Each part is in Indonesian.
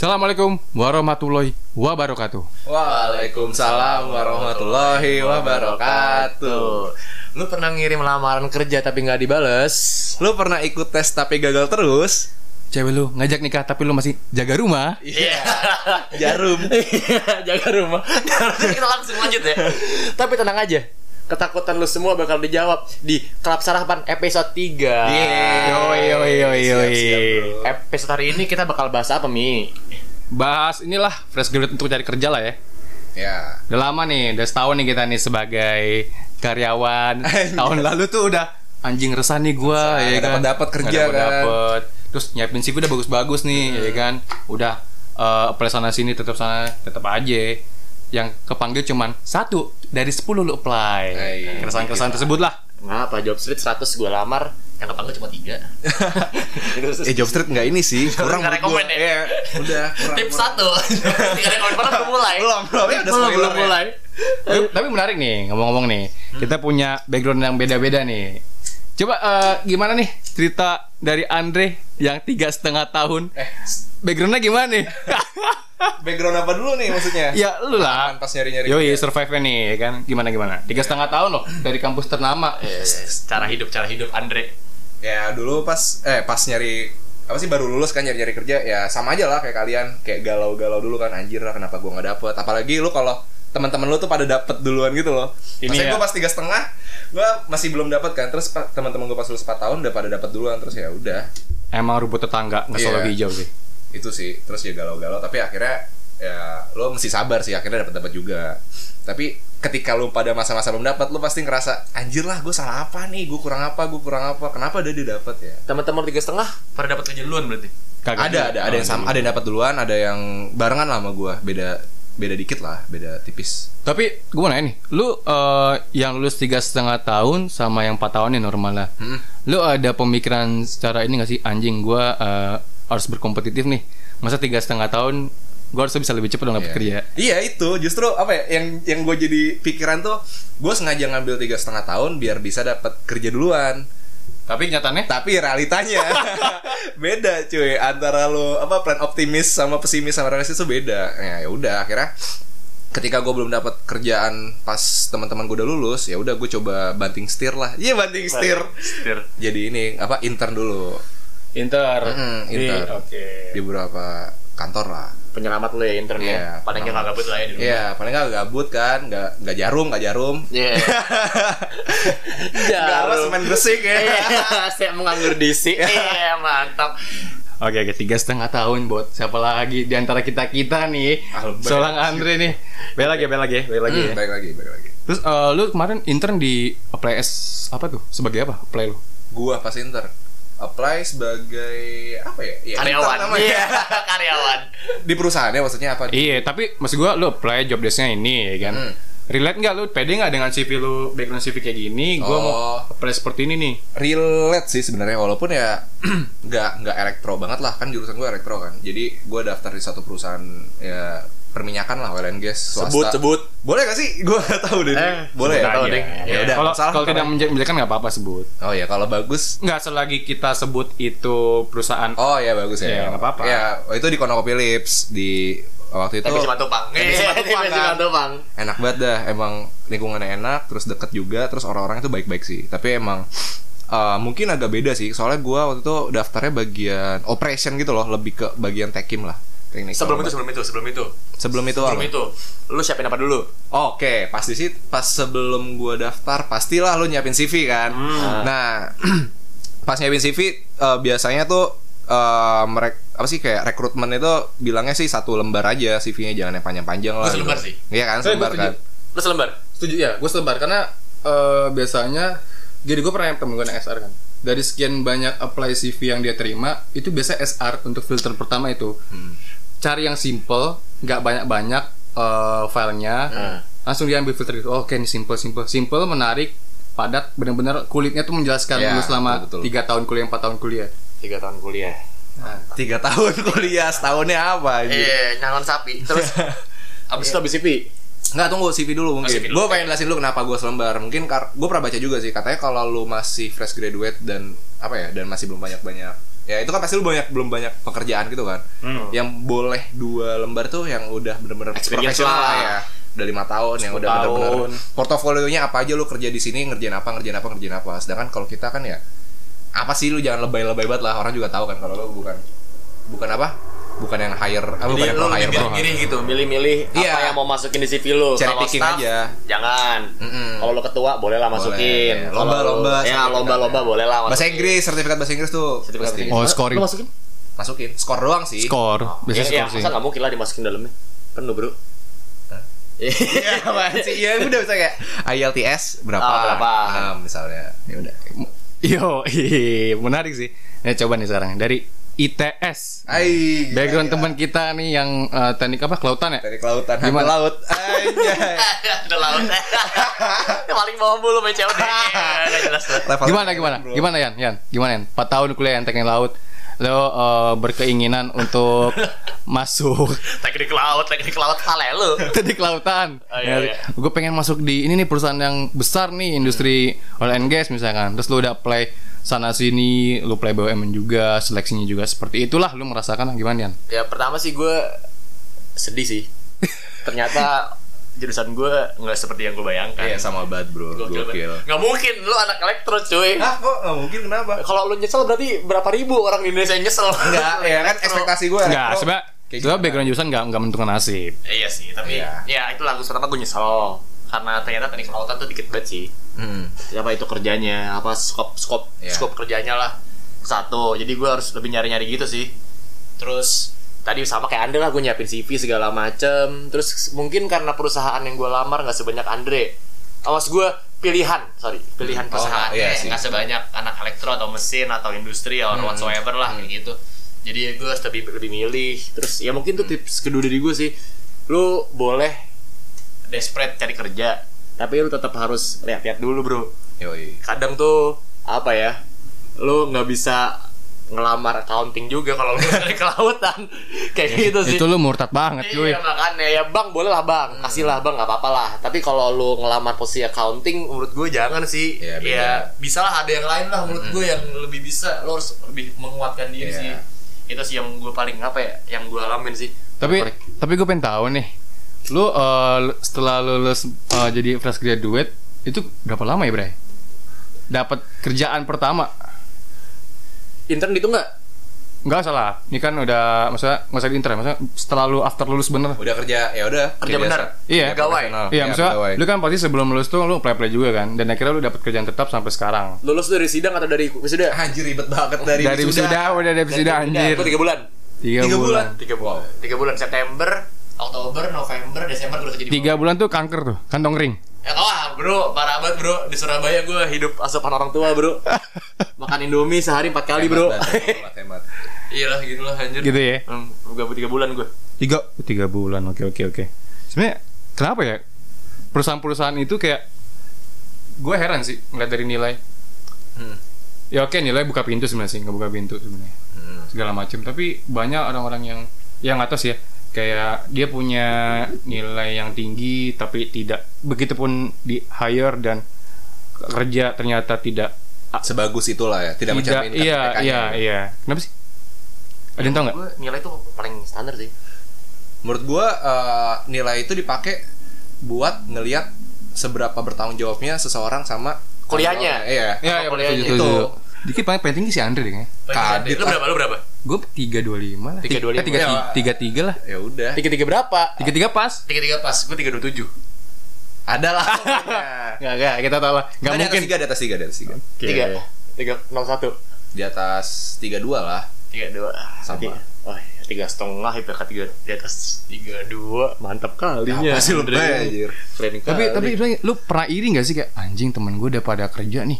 Assalamualaikum warahmatullahi wabarakatuh. Waalaikumsalam warahmatullahi wabarakatuh. Lu pernah ngirim lamaran kerja tapi nggak dibales? Lu pernah ikut tes tapi gagal terus? Cewek lu ngajak nikah tapi lu masih jaga rumah. Iya. Jarum. Iya, jaga rumah. Harusnya kita langsung lanjut ya. Tapi tenang aja. Ketakutan lu semua bakal dijawab di Klub Sarapan episode 3. Yoi yoi yoi yoi. Episode hari ini kita bakal bahas apa, Mi? Bahas inilah fresh graduate untuk cari kerja lah ya. Ya. Udah lama nih, udah setahun nih kita nih sebagai karyawan. Tahun lalu tuh udah anjing resah nih gua Resah, ya kan. dapet-dapet kerja, Nggak kan. dapet-dapet. Terus nyiapin CV udah bagus-bagus nih ya kan. Udah eh, apply sana sini tetap sana tetap aja. Yang kepanggil cuman satu dari 10 lu apply. Iya. Keresahan-keresahan tersebut lah. Ngapa job street 100 gue lamar, yang kepanggil cuma 3. Eh Job Street nggak ini sih, kurang Nggak menurut gua. rekomen ya? Iya, udah. kurang, Tips kurang. 1. Tiga rekomend padahal belum mulai. Belum, belum. Ya udah belum, belum ya. mulai. Tapi, tapi menarik nih ngomong-ngomong nih. Kita punya background yang beda-beda nih. Coba eh, gimana nih cerita dari Andre yang tiga setengah tahun? Eh, Backgroundnya gimana nih? background apa dulu nih maksudnya? ya lu lah. Pas nyari-nyari. Yoi survive nih ya kan. Gimana gimana? Tiga setengah tahun loh dari kampus ternama. Iya, iya. Cara hidup, cara hidup Andre. Ya dulu pas eh pas nyari apa sih baru lulus kan nyari-nyari kerja ya sama aja lah kayak kalian kayak galau-galau dulu kan anjir lah kenapa gua nggak dapet apalagi lu kalau teman-teman lu tuh pada dapet duluan gitu loh Ini Maksudnya ya. gua pas tiga setengah gua masih belum dapet kan terus teman-teman gua pas lulus 4 tahun udah pada dapet duluan terus ya udah Emang rumput tetangga nggak selalu Iya. hijau sih. Itu sih terus ya galau-galau tapi akhirnya ya lo mesti sabar sih akhirnya dapat dapat juga. Tapi ketika lu pada masa-masa belum dapat lu pasti ngerasa anjir lah gue salah apa nih? Gue kurang apa gue kurang apa? Kenapa dia dia dapat ya? Teman-teman tiga setengah pada dapat kerja duluan berarti. Kagak ada ada ada yang sama ada yang dapat duluan ada yang barengan lah sama gue beda beda dikit lah beda tipis. Tapi gue mau nanya nih, lu eh, yang lulus tiga setengah tahun sama yang empat tahun nih normal lah. Hmm. Lu ada pemikiran secara ini gak sih? Anjing gue harus berkompetitif nih. Masa tiga setengah tahun gue harus bisa lebih cepat dong dapat Iya. kerja. Iya itu justru apa ya yang yang gue jadi pikiran tuh gue sengaja ngambil tiga setengah tahun biar bisa dapat kerja duluan Tapi nyatanya tapi realitanya beda cuy antara lo apa plan optimis sama pesimis sama realistis itu beda ya ya udah akhirnya ketika gue belum dapat kerjaan pas teman-teman gue udah lulus ya udah gue coba banting setir lah iya banting setir Setir. jadi ini apa intern dulu Inter. Mm, Di- Inter. Oke. di beberapa kantor lah Penyelamat lu ya intern Iya, ya. Paling nggak gabut lah ya di rumah. Iya, paling nggak gabut kan, nggak nggak jarum, nggak jarum. Iya. Nggak apa semen gresik ya. Iya, saya menganggur disi. Iya, mantap. Oke oke tiga setengah tahun buat siapa lagi di antara kita kita nih Albert. seorang Andre nih bel lagi bel lagi bel lagi ya. Hmm, baik lagi, baik lagi. terus eh, lu kemarin intern di apply S apa tuh sebagai apa apply lu Gua pas inter apply sebagai apa ya? ya Karyawan. Iya, karyawan. Di perusahaannya maksudnya apa? Iya, tapi maksud gua lu apply job desk-nya ini ya kan. Hmm. Relate nggak lu pede nggak dengan CV lu background CV kayak gini? Gua mau Oh. apply seperti ini nih. relate sih sebenarnya walaupun ya nggak nggak elektro banget lah kan jurusan gue elektro kan jadi gue daftar di satu perusahaan ya perminyakan lah oil and gas swasta Sebut, sebut. boleh gak sih gue gak tahu deh Eh, boleh ya aja. tahu deh ya udah Kalau salah kalau tidak menje- menjelaskan nggak apa-apa sebut. oh ya kalau bagus Nggak selagi kita sebut itu perusahaan. oh ya bagus ya Ya, nggak apa-apa. ya oh, itu di Philips di waktu itu Tapi cuma tupang. Tapi cuma tupang, cuma kan? tupang. enak banget dah emang lingkungannya enak terus deket juga terus orang-orangnya tuh baik-baik sih tapi emang uh, mungkin agak beda sih soalnya gua waktu itu daftarnya bagian operation gitu loh lebih ke bagian tekim lah teknik Sebelum itu, sebelum itu, sebelum itu. Sebelum itu Sebelum apa? itu, lu siapin apa dulu? Oke, pasti sih pas sebelum gua daftar pastilah lu nyiapin CV kan. Hmm. Nah, pas nyiapin CV eh, biasanya tuh eh mereka apa sih kayak rekrutmen itu bilangnya sih satu lembar aja CV-nya jangan yang panjang-panjang lah. selembar gitu. sih. Iya kan, selembar kan. Lu selembar? Setuju ya, gue sebar karena eh, biasanya jadi gue pernah temen gue SR kan. Dari sekian banyak apply CV yang dia terima, itu biasa SR untuk filter pertama itu. Hmm. Cari yang simple, nggak banyak-banyak eh, filenya, Hmm. langsung diambil filter gitu. Oh, Oke, ini simple, simple, simple, menarik, padat, benar-benar kulitnya tuh menjelaskan Ya, lu selama tiga tahun kuliah, empat tahun kuliah. Tiga tahun kuliah. Tiga tahun kuliah, setahunnya apa? Iya, nyalon sapi. Terus abis itu abis CV. Nggak tunggu CV dulu mungkin. CV dulu. Gue pengen jelasin dulu kenapa gue selembar. Mungkin gue pernah baca juga sih katanya kalau lu masih fresh graduate dan apa ya dan masih belum banyak banyak ya itu kan pasti lu banyak belum banyak pekerjaan gitu kan. Hmm. yang boleh dua lembar tuh yang udah bener-bener profesional lah. ya. Udah lima tahun yang 10 udah bener-bener portofolionya apa aja lu kerja di sini ngerjain apa ngerjain apa ngerjain apa. Sedangkan kalau kita kan ya apa sih lu jangan lebay-lebay banget lah. Orang juga tahu kan kalau lu bukan bukan apa bukan yang hire apa bukan yang pro hire bro. milih gitu, milih-milih Iya. apa yang mau masukin di CV lu. Cherry Kalau picking staff, aja. Jangan. Mm-mm. Kalau lu ketua boleh lah masukin. Boleh. Kalau Lomba-lomba, Ya, sertifikat. lomba-lomba boleh lah bahasa. Inggris sertifikat bahasa Inggris tuh Sertifikat bahasa Oh, Inggris. scoring. Lu masukin? masukin skor doang sih skor biasanya Iya, skor iya, sih masa nggak mungkin lah dimasukin dalamnya. Penuh, Bro. Hah? Iya, apaan sih? Iya udah bisa kayak IELTS berapa? Ah, berapa? Ah, misalnya. Ya udah. Yo, menarik sih. Ya coba nih sekarang dari ITS. Ai, gila, Background gila. teman kita nih yang eh, teknik apa? Kelautan ya? Teknik lautan, Gimana? Laut. Anjay. Ada laut. Yang paling bawah mulu main COD. Nggak jelas Gimana gimana? bro. Gimana Yan? Yan, gimana Yan? 4 tahun kuliah yang teknik laut. Lo eh, berkeinginan untuk masuk Teknik laut, teknik laut kale lu. teknik lautan. Oh, iya, iya. Gue pengen masuk di ini nih perusahaan yang besar nih industri oil and gas misalkan. Terus lu udah apply sana sini, lu play BUMN juga, seleksinya juga seperti itulah. Lu merasakan gimana Yan? Ya pertama sih gue sedih sih. Ternyata jurusan gue nggak seperti yang gue bayangkan. Iya sama banget bro, Gokil. gokil. Nggak mungkin lu anak elektro cuy. Ah kok nggak mungkin kenapa? Kalau lu nyesel berarti berapa ribu orang di Indonesia yang nyesel? Enggak, ya kan ekspektasi gue. Enggak, Kayak sebenarnya gitu. background jurusan enggak enggak menentukan nasib. Iya sih, tapi Iya. ya itu lagu pertama gue nyesel karena ternyata teknik kelautan tuh dikit banget sih. Hmm. Apa itu kerjanya, apa skop skop Iya. skop kerjanya lah satu. Jadi gue harus lebih nyari nyari gitu sih. Terus tadi sama kayak Andre lah gue nyiapin CV segala macem. Terus mungkin karena perusahaan yang gue lamar nggak sebanyak Andre. Awas gue pilihan, sorry, pilihan Oh, perusahaan iya sih. nggak sebanyak anak elektro atau mesin atau industri or Hmm. whatsoever lah kayak gitu. Jadi gue harus lebih lebih milih. Terus ya mungkin tuh Hmm. tips kedua dari gue sih, lu boleh desperate cari kerja, tapi lu tetap harus lihat-lihat dulu bro. Yoi. Kadang tuh apa ya, lu nggak bisa ngelamar accounting juga kalau lu cari kelautan kayak gitu sih. Itu lu murtad banget, cuy. Iya makanya ya bang boleh lah bang kasih lah bang nggak apa-apa lah tapi kalau lu ngelamar posisi accounting menurut gue jangan sih Iya, beda. ya bisa lah ada yang lain lah menurut gue yang lebih bisa lo harus lebih menguatkan diri Iya. sih itu sih yang gue paling apa ya yang gue alamin sih Tapi tapi gue pengen tahu nih. Lu eh, setelah lulus eh, jadi fresh graduate itu berapa lama ya, Bray? Dapat kerjaan pertama. intern gitu nggak Enggak salah. Ini kan udah maksudnya nggak usah di intern, maksudnya setelah lu after lulus bener. Udah kerja, ya udah. Kerja bener. Iya. Profesional. Iya, Ya, maksudnya lu kan pasti sebelum lulus tuh lu play-play juga kan dan akhirnya lu dapat kerjaan tetap sampai sekarang. lulus dari sidang atau dari wisuda Anjir ribet banget dari, Dari wisuda udah dari wisuda anjir. tiga bulan Tiga, Tiga bulan. bulan. tiga bulan tiga bulan September Oktober November Desember gue udah kerja di Tiga bulan tuh kanker tuh, kantong ring. Ya wah bro, parah banget bro Di Surabaya gue hidup asupan orang tua bro Makan Indomie sehari empat kali bro Hemat, hemat, hemat. Iya lah gitu lah anjir Gitu ya. hmm, Gabut tiga bulan gue Tiga, tiga bulan. Oke oke oke. Sebenarnya kenapa ya perusahaan-perusahaan itu kayak gue heran sih ngeliat dari nilai. Hmm. Ya oke nilai buka pintu sebenarnya sih, nggak buka pintu sebenarnya Hmm. segala macam. Tapi banyak orang-orang yang yang atas ya kayak dia punya nilai yang tinggi tapi tidak begitupun di hire dan kerja ternyata tidak Sebagus itulah ya, tidak, tidak mencerminkan iya iya iya kenapa sih ada yang tahu nggak nilai tuh paling standar sih Menurut gua eh, nilai itu dipakai buat ngelihat seberapa bertanggung jawabnya seseorang sama Kuliahnya. Iya. Iya, iya, kuliahnya. Itu. betul. Dikit paling paling tinggi si Andre deh kayaknya. Kadit Lu berapa? Lu berapa? Gue tiga dua lima lah. 325. tiga Ya. tiga tiga lah. Ya udah. Tiga tiga berapa? Tiga tiga pas. Tiga tiga pas Gue tiga dua tujuh Ada lah. Nggak nggak kita tahu lah. Nggak mungkin. Di atas tiga, di atas tiga, di atas tiga. Tiga Tiga nol satu Di atas tiga dua lah. Tiga dua Sama. Tiga. Oh iya tiga setengah IPK tiga di atas tiga dua mantap kalinya Apa sih lu anjir? keren Tapi kali. tapi lu pernah iri nggak sih kayak anjing temen gue udah pada kerja nih.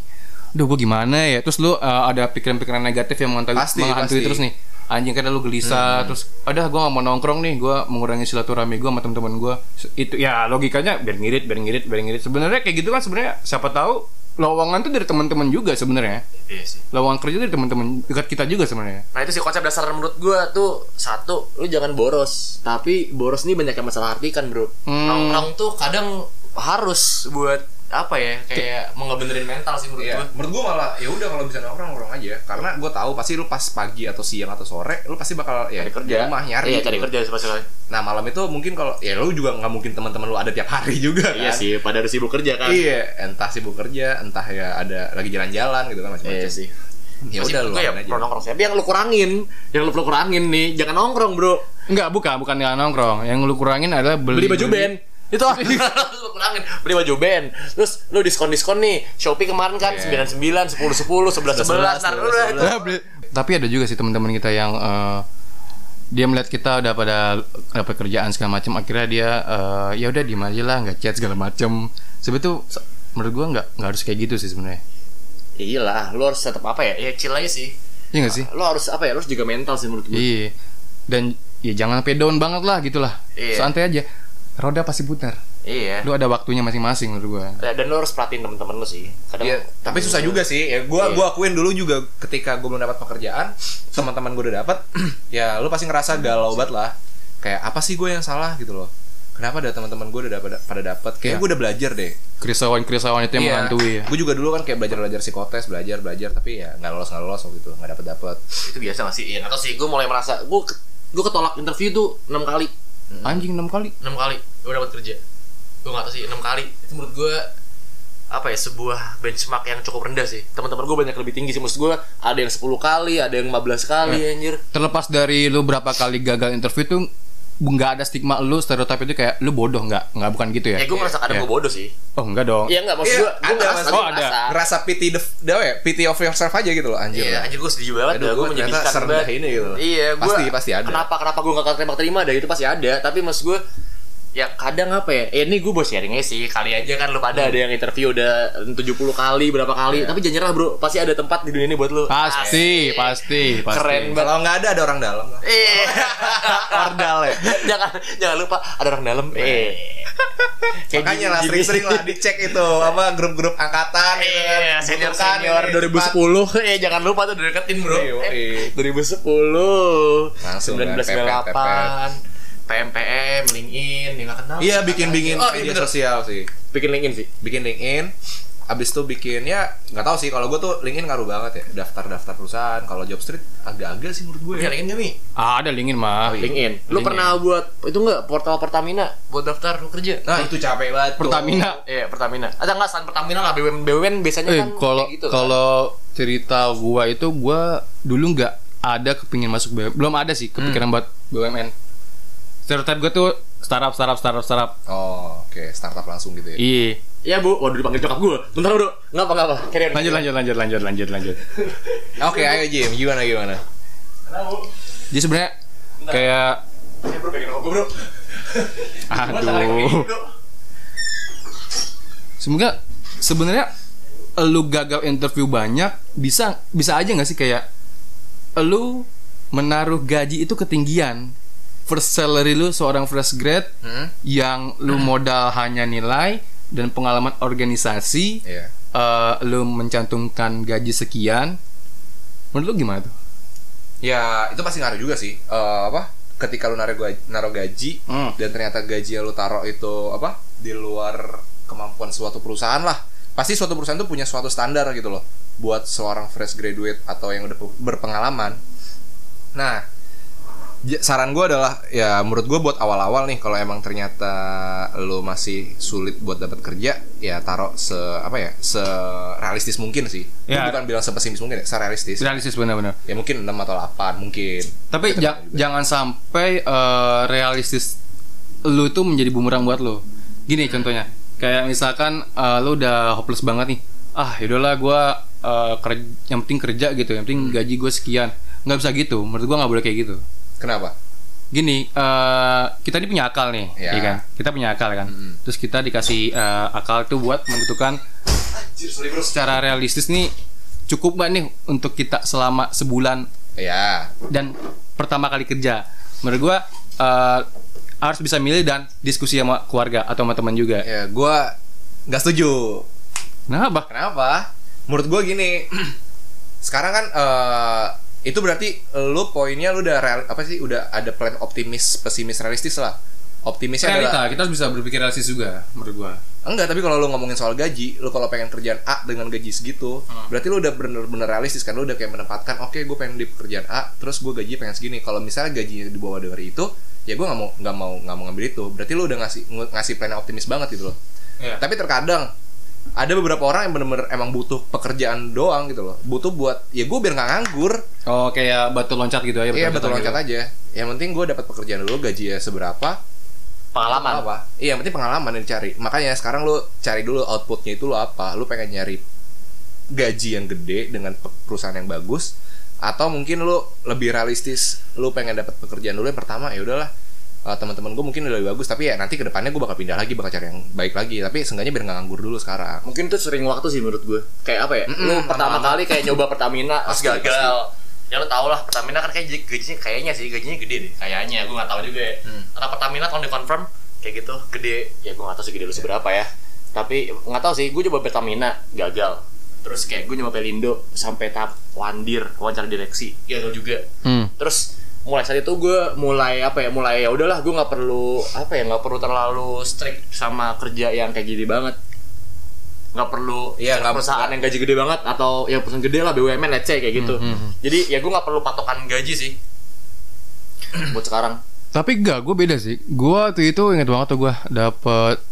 Duh gue gimana ya? Terus lu uh, ada pikiran-pikiran negatif yang menghantui, Pasti, menghantui pasti. terus nih. Anjing karena lu gelisah terus ada gue gak mau nongkrong nih gue mengurangi silaturahmi gue sama teman-teman gue itu ya logikanya biar ngirit biar ngirit biar ngirit sebenarnya kayak gitu kan sebenarnya siapa tahu lowongan tuh dari teman-teman juga sebenarnya iya sih lowongan kerja dari teman-teman dekat kita juga sebenarnya Nah itu sih konsep dasar menurut gua tuh satu, lu jangan boros. Tapi boros ini banyak yang masalah artikan bro. Hmm. Nongkrong tuh kadang harus buat apa ya kayak mau ngebenerin mental sih menurut Iya, gue menurut gua malah ya udah kalau bisa nongkrong nongkrong aja. Karena gua tahu pasti lu pas pagi atau siang atau sore lu pasti bakal ya cari kerja di rumah nyari. iya cari gitu. kerja sekali Nah, malam itu mungkin kalau ya lu juga nggak mungkin teman-teman lu ada tiap hari juga iya kan. sih pada harus sibuk kerja kan Iya, entah sibuk kerja, entah ya ada lagi jalan-jalan gitu kan macam-macam. Iya sih Ya udah lu gue ya aja. nongkrong sih. Tapi yang lu kurangin, yang lu perlu kurangin nih, jangan nongkrong bro. Enggak, bukan, bukan nggak nongkrong. Yang lu kurangin adalah beli, Beli baju band. Itu lu kurangin beli baju band. Terus lu diskon-diskon nih. Shopee kemarin kan Iya. 99, 10 10, 11 11. Ntar lu udah itu. Lah, beli- Tapi ada juga sih teman-teman kita yang eh, dia melihat kita udah pada dapat kerjaan segala macam akhirnya dia eh, ya udah diem aja lah nggak chat segala macam sebetulnya menurut gua nggak nggak harus kayak gitu sih sebenarnya Iya lah, lu harus tetap apa ya? Ya chill aja sih. iya nggak sih Lu harus apa ya? Lu harus juga mental sih menurut gue. iya dan ya jangan sampai down banget lah gitulah Iya. santai aja roda pasti putar Iya. lu ada waktunya masing-masing menurut gua Ya, Dan lu harus perhatiin temen-temen lu sih. Kadang Iya, tapi susah juga sih. Ya gua Iya. gua akuin dulu juga ketika gua belum dapat pekerjaan, teman-teman gua udah dapat, ya lu pasti ngerasa galau banget lah. Kayak apa sih gue yang salah gitu loh. Kenapa ada teman-teman gue udah dapat pada dapat? Kayak Iya. gue udah belajar deh. kerisauan-kerisauan itu yang menghantui ya Gue juga dulu kan kayak belajar-belajar psikotes, belajar belajar tapi ya nggak lolos nggak lolos waktu itu nggak dapet dapet. itu biasa gak sih? Iya, atau sih gue mulai merasa gue gue ketolak interview tuh 6 kali. anjing enam kali 6 kali gue dapat kerja. Gue gak tau sih 6 kali. Itu menurut gue apa ya sebuah benchmark yang cukup rendah sih teman-teman gue banyak lebih tinggi sih maksud gue ada yang 10 kali ada yang 15 kali anjir terlepas dari lu berapa kali gagal interview tuh nggak ada stigma lu stereotip itu kayak lu bodoh nggak nggak bukan gitu ya ya gue merasa kadang Iya. gue bodoh sih oh enggak dong iya enggak maksud Iya, gue gue merasa. Oh, ada. merasa. Ngerasa pity the, the ya, pity of yourself aja gitu loh anjir. Iya, anjir gue sedih banget Aduh, gue menyedihkan banget. ini gitu. Iya, gue Pasti- pasti ada. Kenapa kenapa gue gak terima terima dah itu pasti ada. Tapi maksud gue ya kadang apa ya? Eh, ini gue mau sharing aja sih. Kali aja kan lu pada ada yang interview udah 70 kali berapa kali. Tapi jangan nyerah bro pasti ada tempat di dunia ini buat lu. Pasti Asik. pasti pasti. keren banget. Kalau nggak ada ada orang dalam. Eh. Ordal ya. jangan jangan lupa ada orang dalam. Eh. Makanya lah sering-sering lah dicek itu apa grup-grup angkatan gitu kan. Iya, senior senior ini, 2010 eh jangan lupa tuh deketin bro. Iya, eh, iya. 2010 Langsung kan, 1998 PMPM, LinkedIn, dia nggak kenal. Iya bikin bikin Oh, iya media bener. sosial sih. Bikin LinkedIn sih. Bikin LinkedIn. Abis itu bikin ya nggak tahu sih kalau gue tuh LinkedIn ngaruh banget ya daftar-daftar perusahaan kalau job street agak-agak sih menurut gue ya. LinkedIn nggak Mi? Ah, ada linkin mah Oh, iya. LinkedIn. Lu LinkedIn. pernah buat itu nggak portal Pertamina buat daftar lu kerja? Nah itu capek banget. Pertamina Iya Pertamina. Ada nggak stand Pertamina lah BUMN BUMN biasanya eh kan kalau kayak gitu kan. kalau cerita gua itu gua dulu nggak ada kepingin masuk BUMN belum ada sih kepikiran buat BUMN stereotip gua tuh startup startup startup startup Oh oke startup langsung gitu ya. iya Iya bu, waduh dipanggil nyokap gue. Bentar bro, nggak apa nggak apa. Carry on. lanjut lanjut lanjut lanjut lanjut lanjut Oke ayo Jim gimana gimana? Kenapa, Bu? jadi sebenarnya kayak Eh bro, pengen rokok bro. aduh semoga sebenarnya lu gagal interview banyak bisa bisa aja nggak sih kayak lu menaruh gaji itu ketinggian first salary lu seorang fresh grad Hmm? yang lu modal hanya nilai dan pengalaman organisasi Iya. eh, lu mencantumkan gaji sekian menurut lu gimana tuh Ya itu pasti ngaruh juga sih. Eh, apa? Ketika lu naruh gaji, naruh gaji Hmm. dan ternyata gaji yang lu taruh itu apa? Di luar kemampuan suatu perusahaan lah. Pasti suatu perusahaan tuh punya suatu standar gitu loh buat seorang fresh graduate atau yang udah berpengalaman. Nah, saran gue adalah ya menurut gue buat awal-awal nih kalau emang ternyata lo masih sulit buat dapat kerja ya taruh se apa ya se realistis mungkin sih. Gue Ya. bukan bilang sepesimis mungkin ya, serealistis. realistis benar-benar Ya mungkin 6 atau 8 mungkin. tapi Itu ja- juga. jangan sampai eh, realistis lu tuh menjadi bumerang buat lu gini contohnya kayak misalkan eh, lu udah hopeless banget nih ah yaudahlah eh, kerja yang penting kerja gitu yang penting gaji gue sekian nggak bisa gitu menurut gua nggak boleh kayak gitu Kenapa? gini eh, kita ini punya akal nih Ya. iya kan kita punya akal kan Mm-mm. terus kita dikasih eh, akal itu buat menentukan secara realistis nih cukup nggak nih untuk kita selama sebulan Ya. dan pertama kali kerja menurut gua eh, harus bisa milih dan diskusi sama keluarga atau sama teman juga Ya, gua nggak setuju. kenapa Kenapa? Menurut gua gini. Sekarang kan eh, itu berarti lu poinnya lu udah real, apa sih? Udah ada plan optimis, pesimis, realistis lah. Optimisnya realita adalah kita harus bisa berpikir realistis juga menurut gua Enggak, tapi kalau lu ngomongin soal gaji, lu kalau pengen kerjaan A dengan gaji segitu, berarti lu udah bener-bener realistis kan, lu udah kayak menempatkan, oke gue pengen di pekerjaan A, terus gue gaji pengen segini. Kalau misalnya gajinya di bawah dari itu, ya gue nggak mau nggak mau nggak mau ngambil itu. Berarti lu udah ngasih ng- ngasih plan optimis banget gitu loh. Iya. Tapi terkadang ada beberapa orang yang bener-bener emang butuh pekerjaan doang gitu loh. Butuh buat ya gue biar nggak nganggur. Oh kayak batu loncat gitu aja. Iya betul loncat loncat aja. Yang penting gue dapat pekerjaan dulu, gajinya seberapa, Pengalaman. apa? Iya, yang penting pengalaman yang dicari. Makanya sekarang lu cari dulu outputnya itu lu apa. Lu pengen nyari gaji yang gede dengan pe- perusahaan yang bagus atau mungkin lu lebih realistis lu pengen dapat pekerjaan dulu yang pertama ya udahlah eh, teman-teman gue mungkin udah lebih bagus tapi ya nanti ke depannya gue bakal pindah lagi bakal cari yang baik lagi tapi seenggaknya biar nggak nganggur dulu sekarang Mungkin itu sering waktu sih menurut gue. Kayak apa ya? Mm-mm, lu pertama lama-lama. kali kayak nyoba Pertamina Pasti, gagal. Ya lu tau lah Pertamina kan kayak gaji- gajinya kayaknya sih gajinya gede deh. Kayaknya gue nggak tahu juga ya. Hmm. Karena Pertamina kalau di confirm kayak gitu gede. Ya gue nggak tahu sih gede lu seberapa ya. Tapi nggak tahu sih. Gue coba Pertamina gagal. Terus kayak gue nyoba Pelindo sampai tahap wandir wawancara direksi gagal juga. Hmm. terus mulai saat itu gue mulai apa ya mulai ya udahlah gue nggak perlu apa ya nggak perlu terlalu strict sama kerja yang kayak gini banget nggak perlu cari nggak- perusahaan yang gaji gede banget atau yang perusahaan gede lah BUMN let's say kayak gitu Hmm, hmm, hmm. jadi ya gue nggak perlu patokan gaji sih buat sekarang Tapi enggak, gue beda sih. Gue waktu itu inget banget tuh gue dapet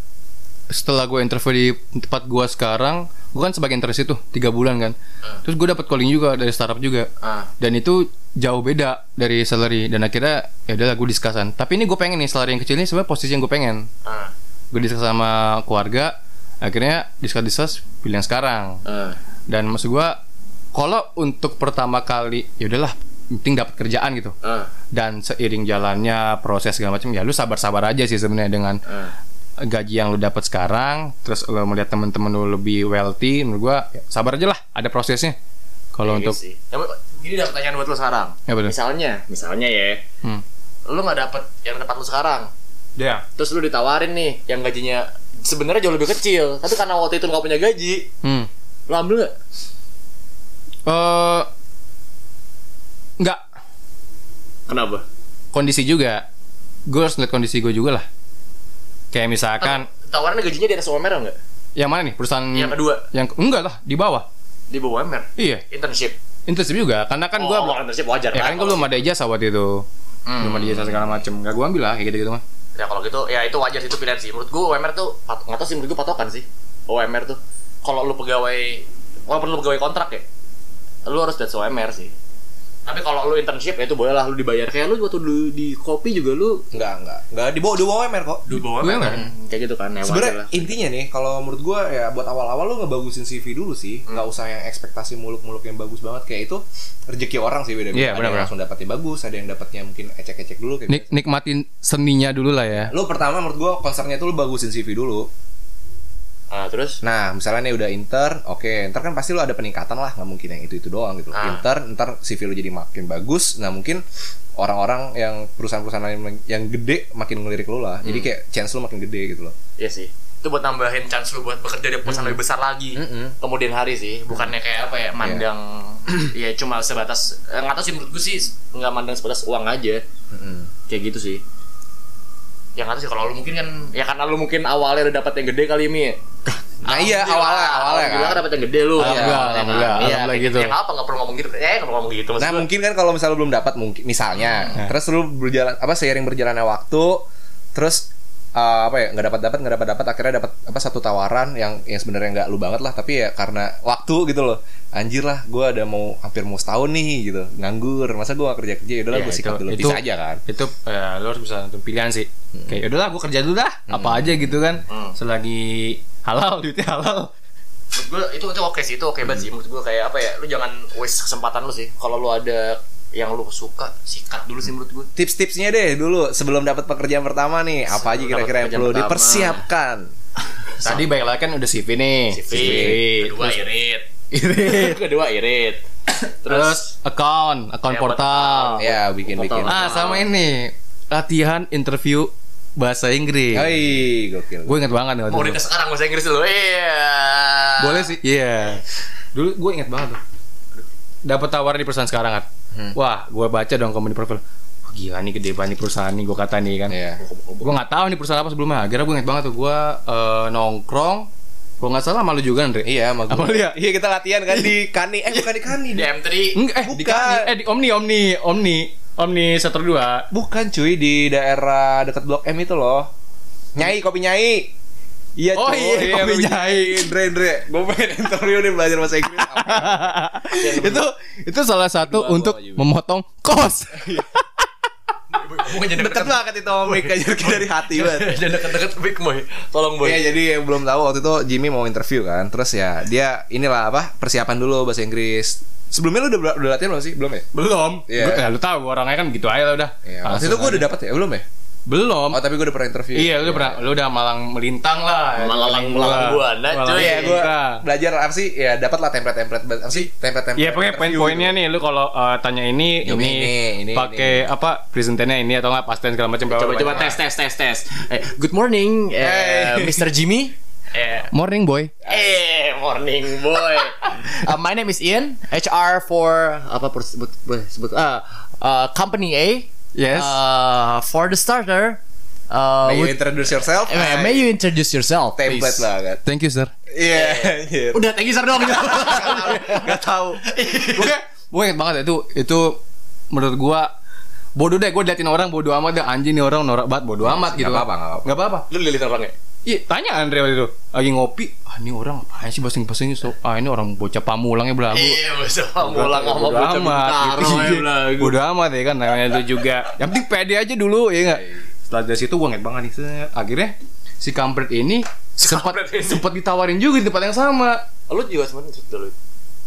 setelah gue interview di tempat gue sekarang, gue kan sebagai interest itu tiga bulan kan. Hmm. Terus gue dapet calling juga dari startup juga. ah Dan itu jauh beda dari salary dan akhirnya ya udahlah gue diskasan. Tapi ini gue pengen nih salary yang kecil ini sebenarnya posisi yang gue pengen. ah Gue diskus sama keluarga, akhirnya diskus-diskus pilih yang sekarang. ah Dan maksud gue kalau untuk pertama kali ya udahlah penting dapat kerjaan gitu ah dan seiring jalannya proses segala macam ya lu sabar-sabar aja sih sebenarnya dengan ah gaji yang lu dapat sekarang terus lu melihat temen-temen lu lebih wealthy menurut gua ya, sabar aja lah ada prosesnya kalau Kayak untuk sih. Gini ada pertanyaan buat lo sekarang. Ya, betul. misalnya misalnya ya hmm. lu nggak dapet yang tempat lu sekarang. Ya terus lu ditawarin nih yang gajinya sebenarnya jauh lebih kecil tapi karena waktu itu nggak punya gaji hmm. lu ambil nggak? Eh, nggak. Kenapa? Kondisi juga. Gue harus lihat kondisi gue juga lah. Kayak misalkan tawarannya gajinya di atas UMR nggak? Yang mana nih? Perusahaan yang kedua? Yang enggak lah di bawah. Di bawah UMR iya. Internship intensif juga karena kan oh, gua kalau internship wajar ya kan gue belum ada ijazah waktu itu. Hmm. belum ada ijazah segala macem. Nggak gue ambil lah kayak gitu gitu mah. Ya kalau gitu ya itu wajar sih itu pilihan sih. Menurut gua UMR tuh nggak tahu sih menurut gua patokan sih UMR tuh. Kalau lu pegawai walaupun lu pegawai kontrak ya lu harus dari UMR sih tapi kalau lu internship ya itu boleh lah lu dibayar kayak lu waktu dulu di kopi juga lu Enggak, enggak. Enggak di bawah di bawah UMR kok. di bawah UMR. kan kayak gitu kan ya Sebenarnya intinya nih kalau menurut gua ya buat awal-awal lu ngebagusin CV dulu sih, nggak usah yang ekspektasi muluk-muluk yang bagus banget kayak itu rezeki orang sih beda-beda. Iya, ada yang langsung dapatnya bagus, ada yang dapatnya mungkin ecek-ecek dulu kayak Nik nikmatin seninya dulu lah ya Lu pertama menurut gua concernnya tuh lu bagusin CV dulu. Ah terus Nah, misalnya nih udah intern, oke, ntar kan pasti lu ada peningkatan lah, nggak mungkin yang itu itu doang gitu. Ah. Intern, ntar CV lu jadi makin bagus, nah mungkin orang-orang yang perusahaan-perusahaan lain yang gede makin ngelirik lu lah. Hmm. Jadi kayak chance lu makin gede gitu loh. Iya sih. Itu buat nambahin chance lu buat bekerja di perusahaan lebih besar lagi. Mm-mm. Kemudian hari sih, bukannya kayak apa ya, mandang ya cuma sebatas eh, nggak tahu sih menurut gue sih nggak mandang sebatas uang aja. Mm-mm. Kayak gitu sih. Ya nggak tahu sih kalau lu mungkin kan ya karena lu mungkin awalnya udah dapat yang gede kali Mi. Nah iya awalnya awalnya kan. dapat yang gede lu. Alhamdulillah, Iya, alhamdulillah, Iya, alhamdulillah kayak gitu. Ya apa nggak perlu ngomong gitu. Eh nggak perlu ngomong gitu. Maksud Nah gua, mungkin kan kalau misalnya lu belum dapat mungkin misalnya, terus lu berjalan apa seiring berjalannya waktu, terus eh, apa ya nggak dapat dapat nggak dapat dapat akhirnya dapat apa satu tawaran yang yang sebenarnya nggak lu banget lah tapi ya karena waktu gitu loh. Anjir lah gue ada mau hampir mau setahun nih gitu. Nganggur masa gue gak kerja kerja? Ya udahlah Iya, gue sikat itu- dulu. itu- bisa aja kan? itu ya lo harus bisa nentuin pilihan sih. Kayak udahlah gue kerja dulu dah. Apa aja gitu kan. Hmm. selagi halal duitnya halal. Menurut gue itu itu oke sih itu oke banget sih. Menurut gue kayak apa ya lu jangan waste kesempatan lu sih. Kalau lu ada yang lu suka sikat dulu sih menurut gue tips-tipsnya deh dulu sebelum dapat pekerjaan pertama nih apa aja kira-kira yang perlu pekerjaan dipersiapkan? tadi baik lagi kan udah CV nih. CV, kedua terus irit. Irit. Kedua irit. Terus terus account account Ya, portal. ya bikin bikin. ah sama ini. Latihan interview bahasa Inggris. Hei, gokil. gue inget banget nih waktu mau itu. sekarang bahasa Inggris dulu. Iya. Boleh sih. Iya. Dulu gue inget banget tuh. Dapat tawaran di perusahaan sekarang kan Hmm. wah gue baca dong company profile Wah, gila nih gede banget nih perusahaan nih gue kata nih kan Iya. gue nggak tahu nih perusahaan apa sebelumnya akhirnya gue inget banget tuh gue eh, nongkrong gue nggak salah malu juga Andre Iya, sama Apa gua. lu ya? Iya, kita latihan kan di Kani. Eh, bukan di Kani. Di Di M3 Enggak, eh di Bukan. Kani. eh di Omni Omni Omni Omni sektor 2 Bukan cuy di daerah dekat Blok M itu loh. Nyai kopi Nyai. Iya Oh cuy, iya, Kopi Nyai. Andre Andre, gue pengen interview nih belajar bahasa Inggris. itu itu salah satu Dua, untuk juga. memotong kos Bukan jadi Dekat banget itu Mik aja dari hati banget. Jangan deket-deket Big Boy. Tolong Boy. Iya jadi yang belum tahu waktu itu Jimmy mau interview kan Terus ya dia inilah apa persiapan dulu bahasa Inggris Sebelumnya lu udah, udah latihan belum sih? Belum ya? belum Iya. Gua- ya, lu tahu orangnya kan gitu aja lah udah Iya, waktu itu gue udah dapat ya? Belum ya? Belum Oh tapi gue udah pernah interview iya lu pernah lu udah malang melintang lah Melalang- melalang buana, Malang cuy. Iya gue melintang. belajar apa sih? Ya dapat lah template-template Apa sih? Template-template Iya pokoknya poin-poinnya gitu. nih lu kalau eh, tanya ini Ini, ini, ini, ini, pakai apa presenternya ini atau enggak pasten segala macam Coba coba tes tes tes tes. Eh, good morning, eh, Mr. Jimmy. Eh, morning boy eh, morning boy. Uh, my name is Ian, HR for apa per- sebut sebut uh, uh, company A. Yes. Uh, for the starter, uh, May you introduce yourself? eh, may you introduce yourself, Template please? lah kan thank you sir Iya anjir. Udah, thank you sir dong. Gak tau gue gue inget banget itu itu menurut gua bodoh deh gue liatin orang bodoh amat deh anjing nih orang norak banget bodoh amat gitu Nggak apa-apa, nggak apa-apa. nggak apa-apa Lu lihat orangnya? Iya tanya Andre waktu itu lagi ngopi ah ini orang apaan sih ini so ah ini orang bocah pamulangnya belagu Iya, bisa mulang sama bocah amat gitu. ya, Iya. belagu. bodoh amat ya kan namanya itu juga yang penting pede aja dulu ya enggak setelah dari situ gue inget banget nih akhirnya si kampret ini sempat sempat ditawarin juga di tempat yang sama Lu juga sebenarnya dulu.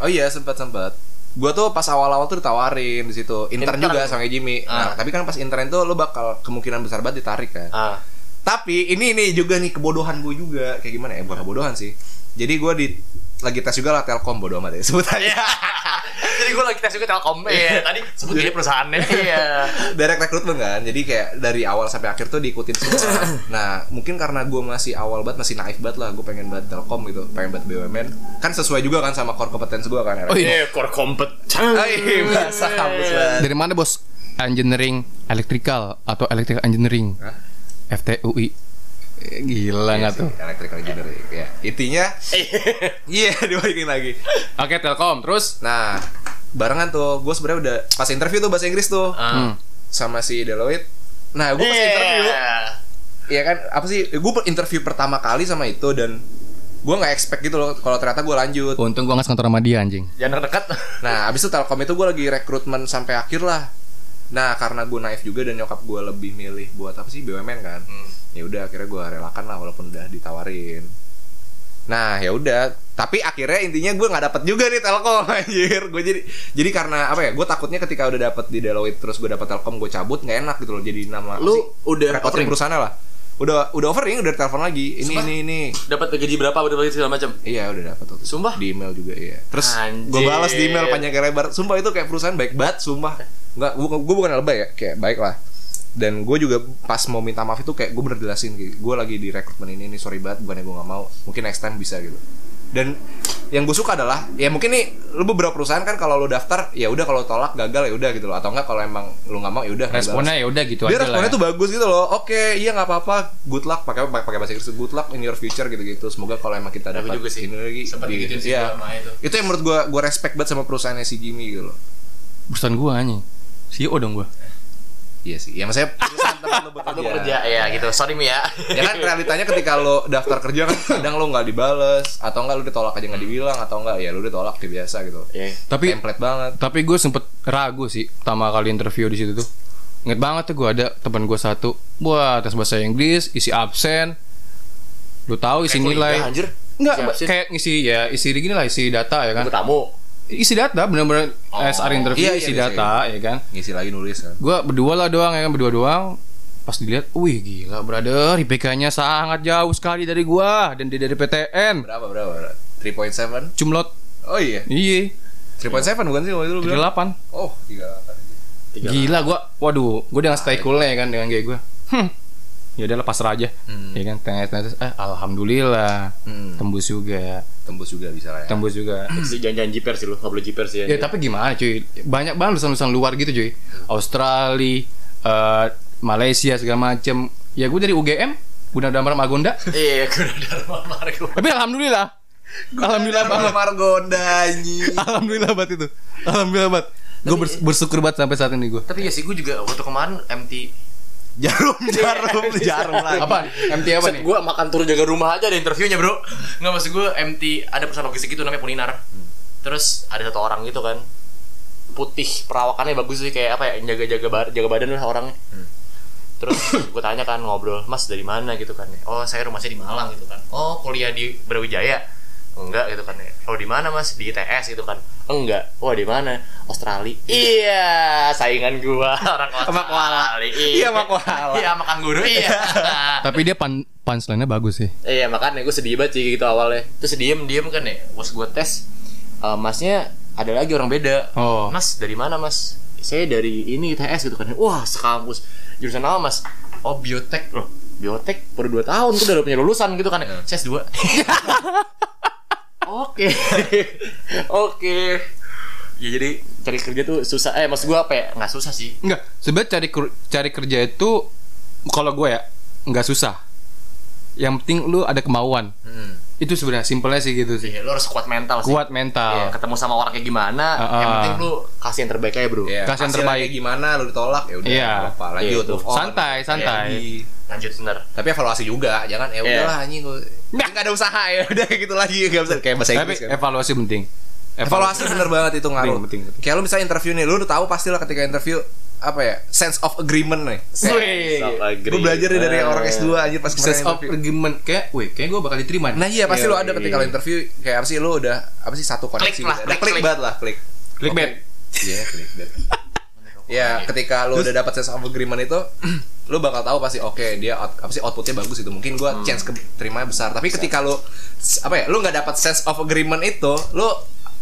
Oh iya sempat sempat. Gua tuh pas awal-awal tuh ditawarin di situ. Intern, Intern. juga sama Jimmy. Nah, Ah. tapi kan pas intern tuh lo bakal kemungkinan besar banget ditarik kan. Ah. Tapi ini ini juga nih kebodohan gue juga. Kayak gimana ya? Bukan kebodohan sih. Jadi gua di lagi tes juga lah Telkom bodo amat ya sebut aja. Jadi gue lagi tes juga Telkom. Iya, tadi sebut dia perusahaannya. Iya. Direct recruitment kan. Jadi kayak dari awal sampai akhir tuh diikutin semua. nah, mungkin karena gue masih awal banget, masih naif banget lah. Gue pengen banget Telkom gitu, pengen banget BUMN. Kan sesuai juga kan sama core competence gue kan. Oh, iya. Eh, core kompeten. Oh iya, bahasa kampus dari mana bos engineering electrical atau electrical engineering Hah? FTUI Eh, gila nggak Iya tuh Electrical engineering ya. Intinya Iya, dibalikin lagi. oke telkom terus Nah, barengan tuh, gue sebenarnya udah pas interview tuh bahasa Inggris tuh Hmm. sama si Deloitte. Nah, gue pas Iya. interview, ya kan apa sih? Gue interview pertama kali sama itu dan gue nggak expect gitu loh kalau ternyata gue lanjut. untung gua nggak sekantor sama dia anjing Jangan dekat. Nah, abis itu Telkom itu gue lagi rekrutmen sampai akhir lah. Nah, karena gue naif juga dan nyokap gue lebih milih buat apa sih BUMN kan. Ya udah akhirnya gue relakan lah walaupun udah ditawarin. Nah, ya udah. Tapi akhirnya intinya gue nggak dapet juga nih Telkom anjir. Gue jadi jadi karena apa ya? Gue takutnya ketika udah dapet di Deloitte terus gue dapet Telkom gue cabut nggak enak gitu loh. Jadi nama Lu udah offering? perusahaan lah. Udah udah offering, udah telepon lagi. Ini Sumpah? ini ini. Dapat gaji berapa udah segala macam. Iya udah waktu itu. Sumpah? Di email juga iya Terus gue balas di email panjang lebar Sumpah itu kayak perusahaan baik banget Sumpah Nggak, gue, gue bukan lebay ya Kayak baik lah. Dan gue juga pas mau minta maaf itu kayak gue bener jelasin gitu Gue lagi di rekrutmen ini nih sorry banget Bukannya gue gak mau. Mungkin next time bisa gitu. Dan yang gue suka adalah ya mungkin nih lu beberapa perusahaan kan kalau lu daftar ya udah kalau tolak gagal ya udah gitu loh. Atau enggak kalau emang lu nggak mau ya udah nggak responnya ya udah gitu dia aja responnya lah tuh bagus gitu loh. Oke iya nggak apa-apa. Good luck pakai pakai bahasa Inggris good luck in your future gitu gitu semoga kalau emang kita dapat juga sih. ini lagi di- gua sama itu. itu yang menurut gua gua respect banget sama perusahaannya si Jimmy gitu loh. Perusahaan gua anjing CEO dong gua. Iya sih. Ya maksudnya perusahaan tempat lu Lu kerja ya gitu. Sorry Mi ya. ya kan realitanya ketika lo daftar kerja kan kadang lo nggak dibales atau enggak lo ditolak aja nggak dibilang atau enggak ya lo ditolak kayak biasa gitu. Iya. tapi template banget. tapi gue sempet ragu sih pertama kali interview di situ tuh. Ingat banget tuh gue ada teman gue satu. Wah tes bahasa Inggris Isi absen. Lu tahu isi Kayak nilai. Enggak Isi kayak ngisi ya Isi gini lah Isi data ya kan? Tamu. Isi data bener-bener Oh. SR interview Iya, iya, isi bisa, data ya kan? Ngisi lagi nulis kan? Gue berdua lah doang ya kan? Berdua doang. Pas dilihat Wih gila brother. IPK-nya sangat jauh sekali dari gua Dan dia dari PTN berapa berapa 3.7 Cumlot. Oh iya? Iya. 3.7 bukan sih waktu itu lu bilang 38 oh tiga Tiga. Gila gua, waduh, gua dengan stay coolnya ya kan dengan kayak gua. Hmm. Ya udahlah pasrah aja. Hmm. Ya kan, ternyata eh alhamdulillah. Hmm. tembus juga. Tembus juga bisa lah ya Tembus juga. Si jangan-jangan jiper sih lu, nggak boleh jiper sih. ya tapi gimana cuy? Banyak banget lulusan-lulusan luar gitu cuy. Australia, eh, Malaysia segala macem. Ya gue dari UGM, Gunadarma Margonda. Iya, gue udah Dharma Margo. Tapi alhamdulillah. Alhamdulillah banget. Margonda anjing. Alhamdulillah banget itu. Alhamdulillah banget. Gue bersyukur banget sampai saat ini gue. Tapi ya sih gue juga waktu kemarin MT Jarum, jarum, jarum lagi. Apa? MT apa nih? Gue makan tur jaga rumah aja ada interviewnya bro. Nggak maksud gue MT Ada perusahaan logistik gitu namanya Puninar Terus ada satu orang gitu kan. Putih perawakannya bagus sih Kayak apa ya Jaga-jaga ba- jaga badan lah orangnya. Terus gue tanya kan ngobrol Mas dari mana? gitu kan Oh saya rumahnya di Malang gitu kan. Oh kuliah di Brawijaya? Enggak gitu kan Oh di mana mas? Di ITS gitu kan Enggak. Wah di mana? Australia. Iya saingan gua. Orang Sama koala. Australia. Iya, sama koala. Iya sama kanguru Iya. Tapi dia pan punchline-nya bagus sih. Iya makanya gue sedih banget sih gitu awalnya. Terus diem diem kan ya Pas gue tes eh, Masnya ada lagi orang beda. Oh. Mas dari mana mas? Saya dari ini ITS gitu kan. Wah sekampus. Jurusan apa mas? Oh biotek loh Biotek baru 2 tahun tuh udah punya lulusan gitu kan Saya S2 Oke Oke Ya jadi cari kerja tuh susah Eh maksud gue apa ya? Nggak susah sih Enggak, sebenarnya cari cari kerja itu kalau gue ya nggak susah. Yang penting lu ada kemauan. Hmm. Itu sebenarnya simpelnya sih gitu sih. Iya, Lo harus kuat mental sih Kuat Iya, mental. ketemu sama orang kayak gimana Ah, Yang ah. penting lu kasih yang terbaik aja bro Iya, Kasih yang terbaik. kayak gimana lu ditolak ya udah Iya. nggak apa lanjut Iya, move on. Santai, santai. Lagi. Lanjut bener Tapi evaluasi juga, jangan ya Iya. udahlah anjing gue. Enggak ada usaha ya, udah gitu lagi enggak bisa kayak bahasa Tapi Inggris kan. evaluasi penting. Evaluasi bener banget itu ngaruh. Penting, penting, penting. Kayak lu misalnya interview nih, lu udah tahu pasti lah ketika interview apa ya sense of agreement nih. Gue belajar nih dari orang S2 aja pas kemarin Sense of interview. argument kayak, wih, kayak gue bakal diterima. nih. Nah iya pasti Iya, lu ada ketika iya. lu interview kayak apa sih lu udah apa sih satu koneksi Klik lah, gitu. klik, Udah klik klik. banget lah klik. Clickbait. Iya klik banget. Ya ketika lu udah dapat sense of agreement itu lu bakal tahu pasti oke dia out- apa sih outputnya bagus itu mungkin gua chance ke terimanya besar tapi ketika s- apa ya lu nggak dapat sense of agreement itu lu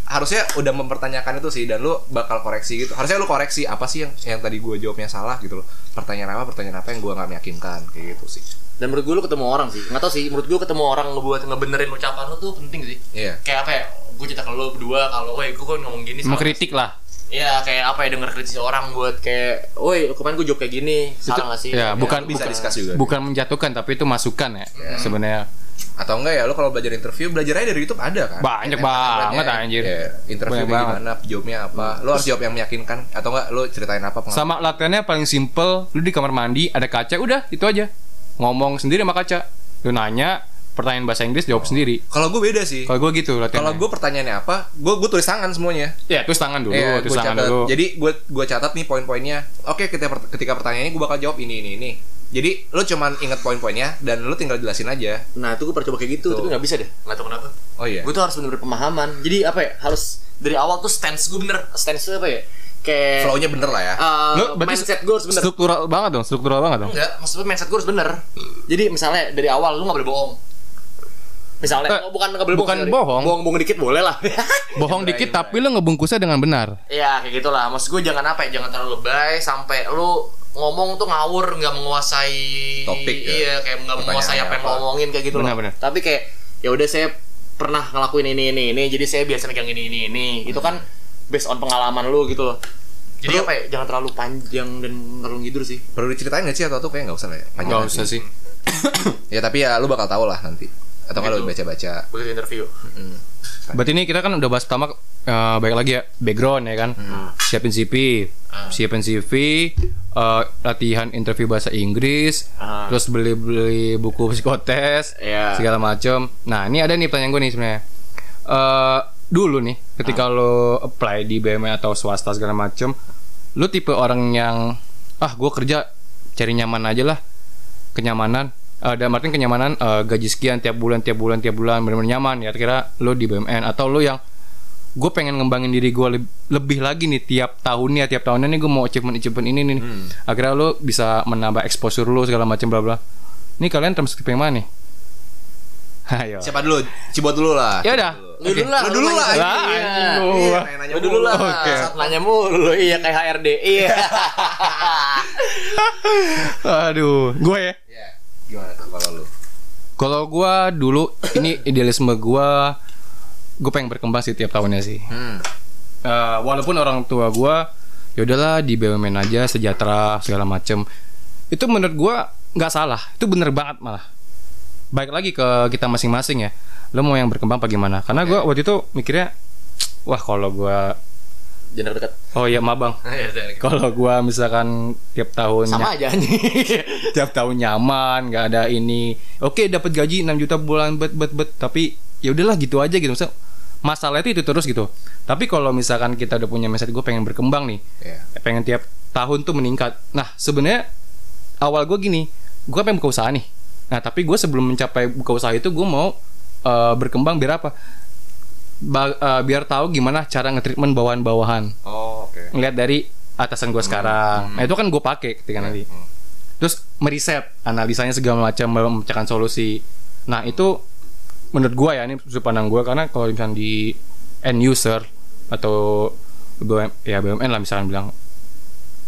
harusnya udah mempertanyakan itu sih dan lu bakal koreksi gitu. Harusnya lu koreksi apa sih yang yang tadi gua jawabnya salah gitu loh. Pertanyaan apa pertanyaan apa yang gua nggak meyakinkan kayak gitu sih. Dan menurut gue lu ketemu orang sih. Nggak tau sih Menurut gue ketemu orang ngebuat ngebenerin ucapan lu tuh penting sih. Iya. Kayak apa ya Gue cerita ke lu berdua Kalau woi gue kan ngomong gini Mengkritik lah. Iya kayak apa ya Denger kritis orang buat kayak Woi kemarin gue jawab kayak gini. Salah gak sih? Ya, bukan bisa bukan, discuss juga. bukan menjatuhkan tapi itu masukan ya. Sebenarnya atau enggak ya lu kalau belajar interview belajar aja dari YouTube ada kan Banyak banget, anjir. ya, interview Banyak kayak banget. gimana jawabnya apa lu harus jawab yang meyakinkan atau enggak lu ceritain apa pengalaman sama latihannya paling simple, lu di kamar mandi ada kaca udah itu aja. Ngomong sendiri sama kaca. Lu nanya pertanyaan bahasa Inggris jawab sendiri. kalau gue beda sih Kalau gue gitu kalau gue pertanyaannya apa gue gue tulis tangan semuanya ya tulis tangan dulu, Iya, tulis tangan catat. dulu. Jadi gue gue catat nih poin-poinnya. Oke, ketika ketika pertanyaannya gue bakal jawab ini ini ini. Jadi lu cuman inget poin-poinnya dan lu tinggal jelasin aja. Nah itu gue pernah coba kayak gitu Tuh. Tapi gak bisa deh Gak tau kenapa Oh iya. Gue tuh harus bener-bener pemahaman Jadi apa ya Harus Dari awal tuh stance gue bener Stance apa ya Kayak Flow-nya bener lah ya. eh, Lu berarti Mindset gue harus bener struktural banget dong, struktural banget dong. Enggak, maksudnya mindset gue harus bener Jadi misalnya dari awal lu gak boleh bohong Misalnya, Eh, oh, bukan gak boleh bukan sorry. bohong. Bohong-bohong dikit boleh lah Bohong dikit tapi lu ngebungkusnya dengan benar. Iya kayak gitulah Maksud gue jangan apa ya Jangan terlalu lebay Sampai lu ngomong tuh ngawur nggak menguasai Topik ya? Iya kayak nggak menguasai apa yang apa? ngomongin kayak gitu loh Benar-benar. Tapi kayak ya udah saya pernah ngelakuin ini ini ini Jadi saya biasa megang ini ini ini Itu kan based on pengalaman lu gitu loh Jadi Perlu- apa ya Jangan terlalu panjang dan terlalu ngidur sih Perlu diceritain gak sih atau tuh kayak nggak usah lah ya? Panjang Gak nanti. usah sih. Ya tapi ya lu bakal tahu lah nanti. Atau kalau Gitu. baca-baca. Begitu interview Hmm. Berarti ini kita kan udah bahas pertama eh, baik lagi ya background ya kan. Siapin CV, siapin CV, eh, latihan interview bahasa Inggris, Ah. terus beli-beli buku psikotes, Iya. segala macam. Nah, ini ada nih pertanyaan gue nih sebenarnya. Eh, dulu nih ketika lo apply di BUMN atau swasta segala macam, lo tipe orang yang ah gue kerja cari nyaman aja lah, kenyamanan. Eh, dan artinya kenyamanan eh, gaji sekian tiap bulan tiap bulan tiap bulan benar-benar nyaman ya kira lo di BUMN atau lo yang gue pengen ngembangin diri gue lebih lagi nih tiap tahunnya tiap tahunnya nih gue mau achievement achievement ini nih akhirnya lo bisa menambah exposure lo segala macam bla bla ini kalian termasuk tipe yang mana nih Ayo. Siapa dulu? Cibot dulu lah. Ya udah. Lu dulu lah Lu dulu lah. nanya. Lah, Iya. Iya, Lu dulu lah Oke. Nanya mulu Iya kayak HRD Iya Aduh, gue ya. Iya. Gimana tuh kalau lu? Kalau gue dulu ini idealisme gue, gue pengen berkembang sih tiap tahunnya sih. Hmm. Eh, walaupun orang tua gue ya udahlah di BUMN aja sejahtera segala macem. Itu menurut gua nggak salah. Itu bener banget malah. Baik lagi ke kita masing-masing ya. Lo mau yang berkembang apa gimana? Karena gua waktu itu mikirnya wah kalau gua Jangan dekat. oh iya maaf bang. Kalau gua misalkan tiap tahun Sama aja nih. tiap tahun nyaman nggak ada ini oke dapat gaji 6 juta bulan bet bet bet. Tapi ya udahlah gitu aja gitu. Maksudnya, masalah itu itu terus gitu. Tapi kalau misalkan kita udah punya mindset gue pengen berkembang nih. Iya. pengen tiap tahun tuh meningkat. Nah sebenarnya awal gue gini gue pengen buka usaha nih. Nah tapi gue sebelum mencapai buka usaha itu gue mau eh, berkembang biar apa? Ba- eh, biar tahu gimana cara nge-treatment bawahan-bawahan. Oh, oke. ngeliat dari atasan gue sekarang. Nah itu kan gue pakai ketika nanti. Hmm. terus meriset analisanya segala macam memecahkan solusi. Nah itu menurut gua ya ini sudut pandang gua karena kalau misalnya di end user atau BUM, ya BUMN lah misalnya bilang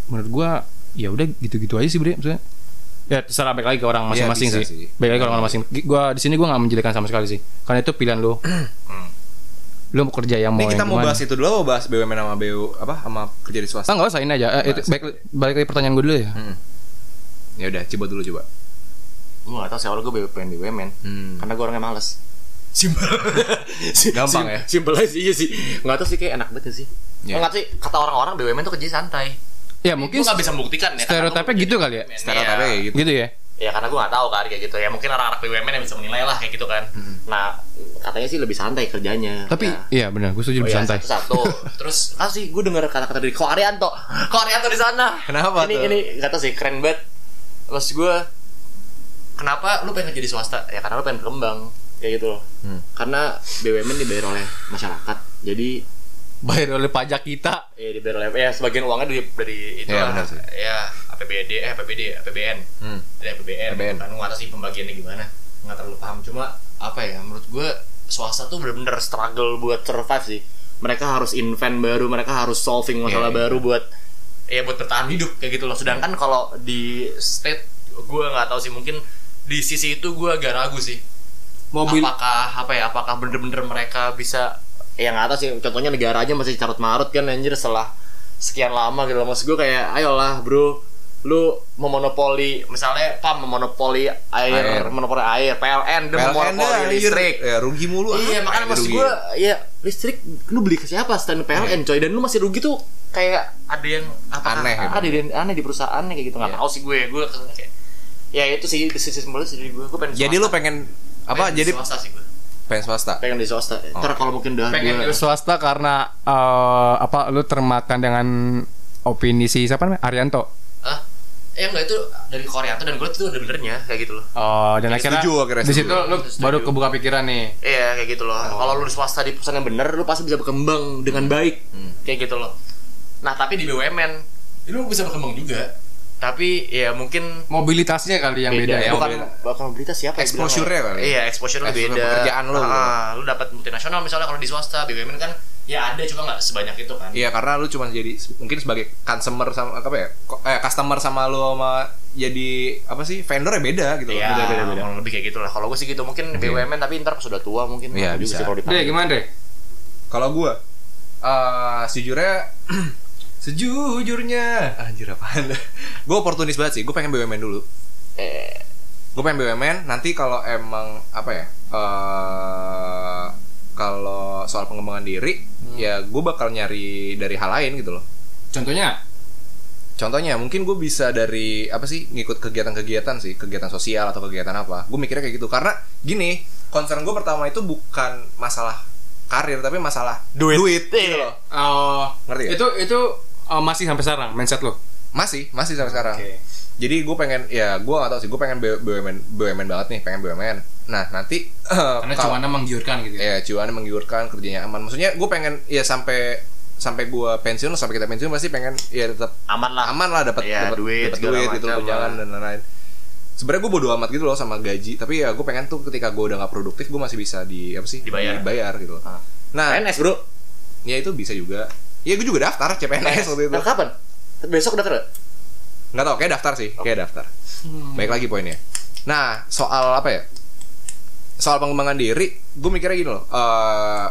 menurut gua ya udah gitu-gitu aja sih bre maksudnya ya terserah baik lagi ke orang masing-masing bisa sih. sih. baik lagi ke orang masing gua di sini gua nggak menjelekan sama sekali sih karena itu pilihan lo lo mau kerja yang mau Ini kita yang mau bahas itu dulu mau bahas BUMN sama BU apa sama kerja di swasta. ah nggak usah ini aja Eh, itu, baik, balik lagi pertanyaan gue dulu ya Hmm. Ya udah, coba dulu coba. gue gak tau sih awal gue BUMN BUMN Hmm. karena gue orangnya males simpel Gampang ya? simpel aja sih iya sih nggak tau sih kayak enak banget sih Iya. nggak sih kata orang-orang BUMN tuh kerja santai ya mungkin gue nggak bisa membuktikan ya stereotipnya gitu kali ya? Stereotipnya kayak gitu. gitu ya ya karena gue nggak tahu kan kayak gitu ya mungkin anak-anak BUMN yang bisa menilai lah kayak gitu kan nah katanya sih lebih santai kerjanya tapi Ya. iya benar gue setuju Oh lebih iya, santai satu-satu. Terus kasih gue dengar kata-kata dari Ko Arianto. Ko Arianto di sana. Kenapa ini, tuh? Ini gak tau sih keren banget. Terus gue kenapa lu pengen kerja di swasta? Ya karena lu pengen berkembang kayak gitu loh. Hmm. Karena BUMN dibayar oleh masyarakat. Jadi bayar oleh pajak kita ya dibayar oleh ya sebagian uangnya dari dari itu Iya, lah. Ya APBD eh APBD APBN. Hmm. Dari APBN, APBN. kan sih pembagiannya gimana nggak terlalu paham cuma apa ya menurut gue swasta tuh bener-bener struggle buat survive sih mereka harus invent baru mereka harus solving masalah Iya, iya. baru buat ya buat bertahan hidup kayak gitu loh sedangkan kalau di state gue nggak tahu sih mungkin di sisi itu gue agak ragu sih mobil apakah apa ya apakah bener-bener mereka bisa ya nggak tahu sih contohnya negara aja masih carut marut kan anjir setelah sekian lama gitu maksud gue kayak ayolah bro lu memonopoli misalnya PAM memonopoli air, Air. monopoli air PLN dia memonopoli listrik. Ya rugi mulu. iya apa makanya yang maksud rugi? gue ya listrik lu beli ke siapa? Stand PLN coy. Dan lu masih rugi tuh kayak ada yang apa Aneh, ada yang aneh di perusahaannya kayak gitu nggak Iya. tahu sih gue gue kayak ya itu sih sisi sih dari gue. Gue pengen Jadi lu pengen apa? Pengen di Jadi swasta sih gue pengen swasta. pengen di swasta ntar kalau mungkin udah pengen ke swasta karena eh, apa lu termakan dengan opini si siapa namanya Arianto Hah? Eh enggak itu dari Korea tuh dan gue tuh ada benernya kayak gitu loh. oh dan akhirnya setuju, akhirnya di situ lu Setuju. baru kebuka pikiran nih Iya kayak gitu loh. Kalau lu di swasta di perusahaan yang bener, lu pasti bisa berkembang dengan baik. Kayak gitu loh. Nah tapi di BUMN, lu bisa berkembang juga. Tapi ya mungkin mobilitasnya kali yang beda, ya bukan beda. bukan mobilitas siapa Exposure-nya lo? kali. Iya, exposure lu Exposure beda. pekerjaan lu. Ah, lu dapat multinasional misalnya kalau di swasta, BUMN kan ya ada cuma nggak sebanyak itu kan. Iya karena lu cuma jadi mungkin sebagai customer sama apa ya? Eh, customer sama lu sama jadi apa sih? Vendor ya beda gitu loh. Iya, Beda beda beda. lebih kayak gitu lah. Kalau gue sih gitu, mungkin BUMN tapi ntar pas udah tua mungkin. Iya, juga bisa. ditanya. Dre gimana Dre Kalau gua eh sejujurnya sejujurnya. Anjir apaan gue oportunis banget sih. Gue pengen BUMN dulu. Eh, gue pengen BUMN nanti kalau emang apa ya eh kalau soal pengembangan diri ya gue bakal nyari dari hal lain gitu loh. Contohnya? Contohnya mungkin gue bisa dari apa sih ngikut kegiatan-kegiatan sih. Kegiatan sosial atau kegiatan apa. Gue mikirnya kayak gitu. Karena gini concern gue pertama itu bukan masalah karir tapi masalah Duit. duit gitu loh. Oh. Ngerti gak? itu itu eh, masih sampai sekarang mindset lo masih masih sampai sekarang Oke. jadi gue pengen ya gue gak tau sih gue pengen BUMN BUMN banget nih pengen BUMN nah nanti karena kalau- cuannya menggiurkan gitu ya ya cuannya menggiurkan kerjanya aman maksudnya gue pengen ya sampai sampai gue pensiun sampai kita pensiun pasti pengen ya tetap aman lah. aman lah dapat Iya, dapat duit, dapat segala duit gitu tunjangan lah. dan lain-lain sebenarnya gue bodo amat gitu loh sama gaji tapi ya gue pengen tuh ketika gue udah gak produktif gue masih bisa di apa sih Dibayar. dibayar gitu loh Ah. nah PNS bro. ya itu bisa juga ya gue juga daftar CPNS waktu itu Nah, kapan? Besok daftar nggak? nggak tau kayak daftar sih kayak daftar baik lagi poinnya nah soal apa ya soal pengembangan diri gue mikirnya gini loh eh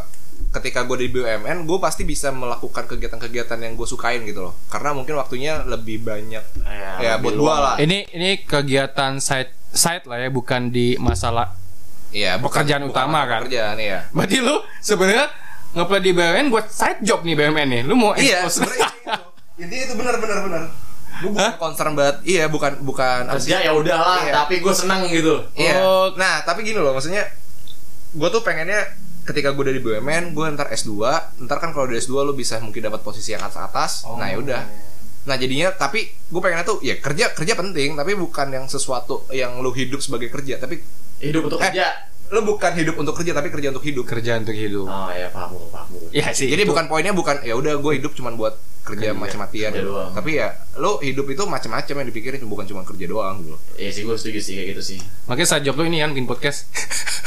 ketika gue di BUMN gue pasti bisa melakukan kegiatan-kegiatan yang gue sukain gitu loh karena mungkin waktunya lebih banyak Ya, ya buat gue lah Ini ini kegiatan side side lah ya, bukan di masalah. Iya, bukan- Pekerjaan bukan utama masalah kan? Pekerjaan iya. Berarti lu sebenarnya ngeplay di BUMN buat side job nih BUMN nih. Lu mau Iya, expose- sebenarnya itu. Intinya itu benar benar benar. Gue bukan concern banget. Iya, bukan bukan kerja ya udahlah Iya. tapi gue senang gitu Iya. Oh. Nah, tapi gini loh, maksudnya gue tuh pengennya ketika gue udah di BUMN, gue ntar S2, ntar kan kalau di S2 lu bisa mungkin dapat posisi yang atas atas. Nah, ya udah. Nah, jadinya tapi gue pengennya tuh ya kerja kerja penting, tapi bukan yang sesuatu yang lu hidup sebagai kerja, tapi hidup untuk Eh. kerja lu bukan hidup untuk kerja tapi kerja untuk hidup. kerja untuk hidup. oh ya paham gue paham gue Iya sih. Jadi itu. bukan poinnya bukan ya udah gue hidup cuman buat kerja Kerja, gitu. doang. Tapi ya lo hidup itu macam-macam yang dipikirin bukan cuma kerja doang gitu. Iya sih gue setuju sih kayak gitu sih Makanya side job lu ini kan bikin podcast.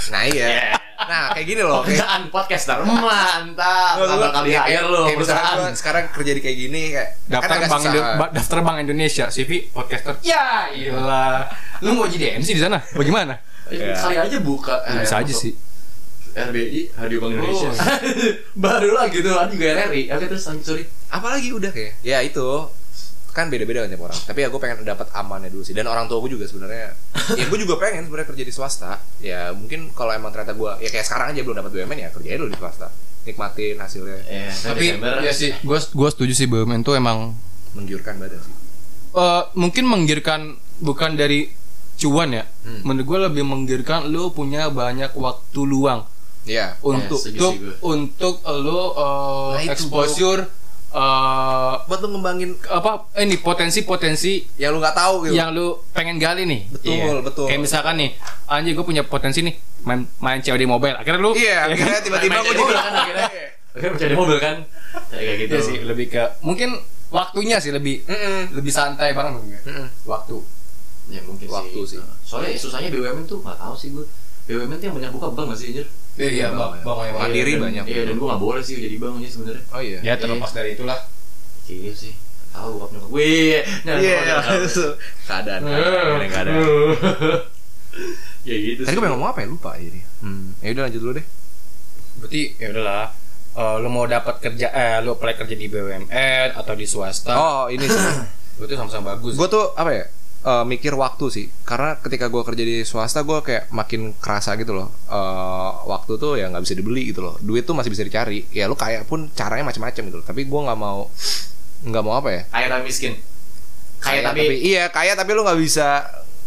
Nah iya. Iya. Nah kayak gini loh. Kayak, pekerjaan podcaster mantap gua- bakal di kayak- hire lo perusahaan sekarang kerja di kayak gini kayak daftar kan bank susah. Indo- daftar bank Indonesia CV podcaster. Ya, iyalah. Lu mau jadi MC di sana? Bagaimana? Kali aja buka eh, Bisa aja sih. RBI Radio Bank Indonesia Oh. baru lah gitu kan juga RRI oke terus lanjut sorry Apalagi udah kayak. Ya itu kan beda-beda kan tiap orang. Tapi ya gue pengen dapat amannya dulu sih. Dan orang tua gue juga sebenarnya. ya gue juga pengen sebenarnya kerja di swasta. Ya mungkin kalau emang ternyata gue ya kayak sekarang aja belum dapat BUMN ya kerjain dulu di swasta. Nikmatin hasilnya. Iya, Tapi Desember. ya sih, gua gua setuju sih BUMN tuh emang Menggiurkan badan sih. eh, mungkin menggiurkan bukan dari cuan ya. Hmm. Menurut gua lebih menggiurkan lu punya banyak waktu luang Iya. untuk setuju untuk sih gua. untuk lu eh, Nah, exposure eh, Buat lu ngembangin apa eh, ini potensi-potensi yang lu nggak tahu gitu. yang lu pengen gali nih. Betul, betul. Kayak misalkan nih, anjir gue punya potensi nih main main COD mobile. Akhirnya lu Iya, ya akhirnya kan? tiba-tiba gue jadi kan akhirnya mencari mobil kan kayak gitu Iya sih, lebih ke mungkin waktunya sih lebih Mm-mm. lebih santai banget mungkin. Mm-mm. Waktu. Ya mungkin Waktu sih. soalnya susahnya BUMN tuh nggak tahu sih gue BUMN tuh yang banyak buka bank nggak sih anjir Iya, Bang, bang, bang, ya. Mandiri dan- banyak. iya dan gue nggak boleh sih jadi bank aja sebenarnya Oh iya. Ya terlepas dari itulah. gitu sih tahu bokap nyokap gue iya nah, Iya, keadaan. Eh, keadaan. ya gitu Tadi sih gue pengen ngomong apa ya lupa jadi. Hmm. Ya udah lanjut dulu deh. Berarti ya udahlah. Eh, lu mau dapat kerja eh lu apply kerja di BUMN atau di swasta. Oh ini sih. Itu sama-sama bagus. gue tuh apa ya? Eh, mikir waktu sih. Karena ketika gue kerja di swasta gue kayak makin kerasa gitu loh. Eh, waktu tuh ya nggak bisa dibeli gitu loh. Duit tuh masih bisa dicari. Ya lu kaya pun caranya macam-macam gitu loh. Tapi gue nggak mau nggak mau apa ya? Kaya tapi miskin. Kaya, Kaya tapi, iya kaya tapi lu nggak bisa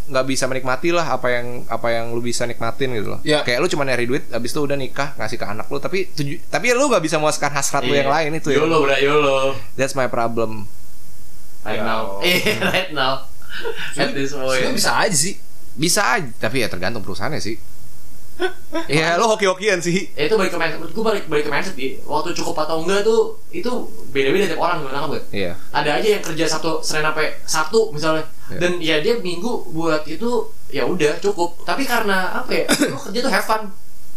nggak bisa menikmati lah apa yang apa yang lu bisa nikmatin gitu loh. Iya. kayak lu cuma nyari duit habis itu udah nikah ngasih ke anak lu tapi tuju, tapi lu nggak bisa memuaskan hasrat lu Iya. yang lain itu ya. Yolo bro yolo. That's my problem. Right Ya. now. Right now at this Sebenarnya point bisa aja sih. bisa aja. Tapi ya tergantung perusahaannya sih. Iya, lu hoki-hokian sih. ya itu balik ke mindset. Gue balik balik ke mindset waktu cukup atau enggak tuh itu beda beda tiap orang gue nangkap gak Iya. ada aja yang kerja satu senin sampai sabtu misalnya. Iya. dan ya dia minggu buat itu ya udah cukup. Tapi karena apa ya lu kerja tuh have fun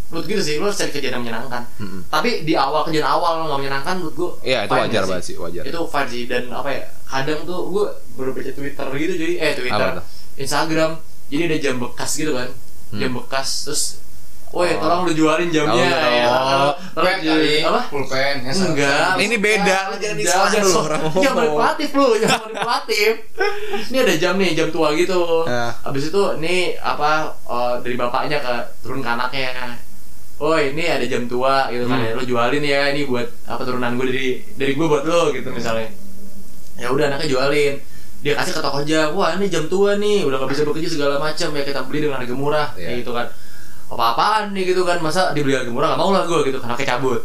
menurut gitu sih lu harus cari kerjaan yang menyenangkan Mm-mm. tapi di awal kerjaan awal lo nggak menyenangkan menurut gue Iya, itu wajar sih. banget sih, wajar. itu fine sih dan apa ya kadang tuh gue baru baca twitter gitu jadi eh twitter instagram jadi ada jam bekas gitu kan jam bekas terus Woi, Oh. tolong lu jualin jamnya tahu. ya. Tolong jualin kali. apa? Pulpen. ya, Enggak. Ini beda, lu jangan disalah jangan lu, orang Jangan ngomong. manipulatif lu, jangan manipulatif. Ini ada jam nih, jam tua gitu. Ya. Habis itu nih apa eh, dari bapaknya ke turun ke anaknya. Oh ini ada jam tua gitu kan Hmm. ya, lo jualin ya ini buat apa turunan gue dari dari gue buat lo gitu misalnya. Ya udah anaknya jualin, dia kasih ke toko jam, wah ini jam tua nih, udah gak bisa bekerja segala macam ya kita beli dengan harga murah Iya. kayak gitu kan. Apa-apaan nih gitu kan, masa dibeli harga murah gak mau lah gue gitu, anaknya cabut.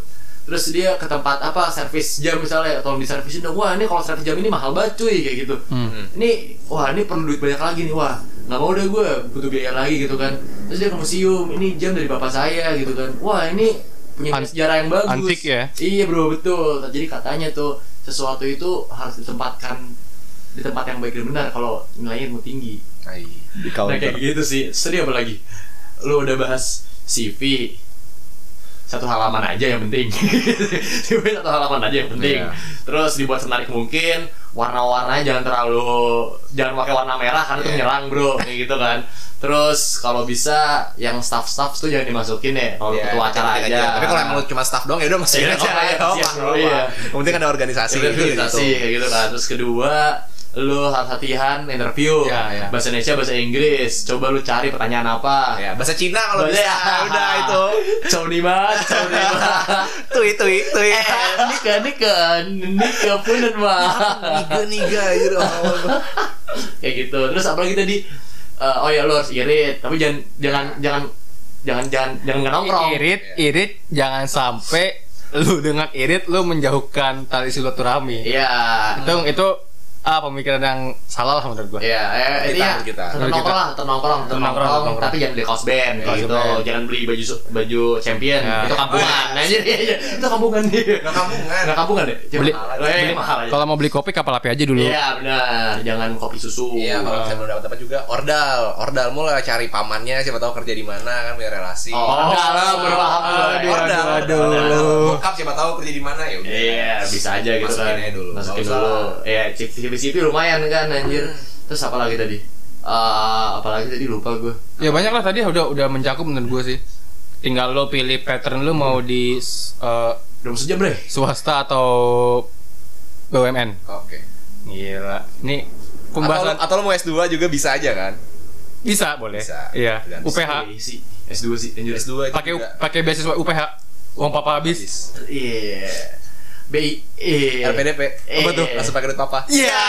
Terus dia ke tempat apa servis jam misalnya, tolong diservisin dong. Wah ini kalau servis jam ini mahal banget cuy kayak gitu. Hmm. Ini wah ini perlu duit banyak lagi nih wah nggak mau deh gue butuh biaya lagi gitu kan. Terus dia ke museum, ini jam dari bapak saya gitu kan. Wah ini punya An- sejarah yang bagus. antik ya? Iya bro betul. Jadi katanya tuh sesuatu itu harus ditempatkan di tempat yang baik dan benar kalau nilainya mau tinggi. Ai, di Nah kayak gitu sih. Sedih apa lagi? Lu udah bahas CV, satu halaman aja yang penting dibuat satu halaman aja yang penting Iya. terus dibuat semenarik mungkin warna-warnanya jangan terlalu jangan pakai warna merah karena itu Iya. menyerang bro kayak gitu kan terus kalau bisa yang staff-staff tuh jangan dimasukin ya kalau Iya, ketua acara ketik-ketik aja Tapi kalau emang cuma staff doang ya udah masukin Iya, aja. apa, Ya, iya. Yang penting ada organisasi. Ada organisasi gitu. kayak gitu kan terus kedua lu harus latihan interview Ya, ya. bahasa Indonesia bahasa Inggris coba lu cari pertanyaan apa Ya, bahasa Cina kalau Bahasa- bisa. Udah itu. Chow di mana? Tui tui tui. Eh, nikah nikah nikah punan mah. Niga niga gitu. Kayak gitu. Terus apalagi tadi? Eh, oh ya lu harus irit, tapi jangan jangan jangan jangan jangan jangan nggak nongkrong. Irit, irit, jangan sampai lu dengan irit lu menjauhkan tali silaturahmi. Iya. Itu itu ah pemikiran yang salah lah menurut gua. Iya, eh, ini ya, kita. tetap Menurut nongkrong lah, tetap nongkrong, tetap Tetap nongkrong, nongkrong, tetap tapi jangan beli kaos band Kaos gitu, band. jangan beli baju baju champion, Ya. itu kampungan, aja itu kampungan nih, Nggak kampungan. nggak kampungan deh, Cuma Beli-. Eh, beli- mahal. Kalau mau beli kopi kapal api aja dulu. Iya benar, jangan kopi susu. Iya, kalau misalnya belum dapat apa juga, ordal, ordal mulai cari pamannya, siapa tahu kerja di mana kan punya relasi. Oh, dalam berpaham ordal, aduh, ordal. Bokap siapa tahu kerja di mana ya udah. Iya, bisa aja gitu Masukin kan. Masukin dulu. Iya, CV-CV lumayan kan anjir. Terus apa lagi tadi? Eh, apa lagi tadi lupa gue. Ya banyak lah tadi udah udah mencakup menurut gua sih. Tinggal lo pilih pattern lu mau di eh, Udah mau sejam, Bre. swasta atau BUMN. Oke. Gila. Ini Atau, pembahasan atau lo mau S2 juga bisa aja kan? bisa boleh. Bisa. Iya. Tergantung. UPH. Eh, sih. S2 sih, anjir. S2 itu Pakai pakai beasiswa UPH. Uang papa habis. Iya. BI iya. LPDP. Apa Eh. tuh? Langsung pakai duit papa. Iya.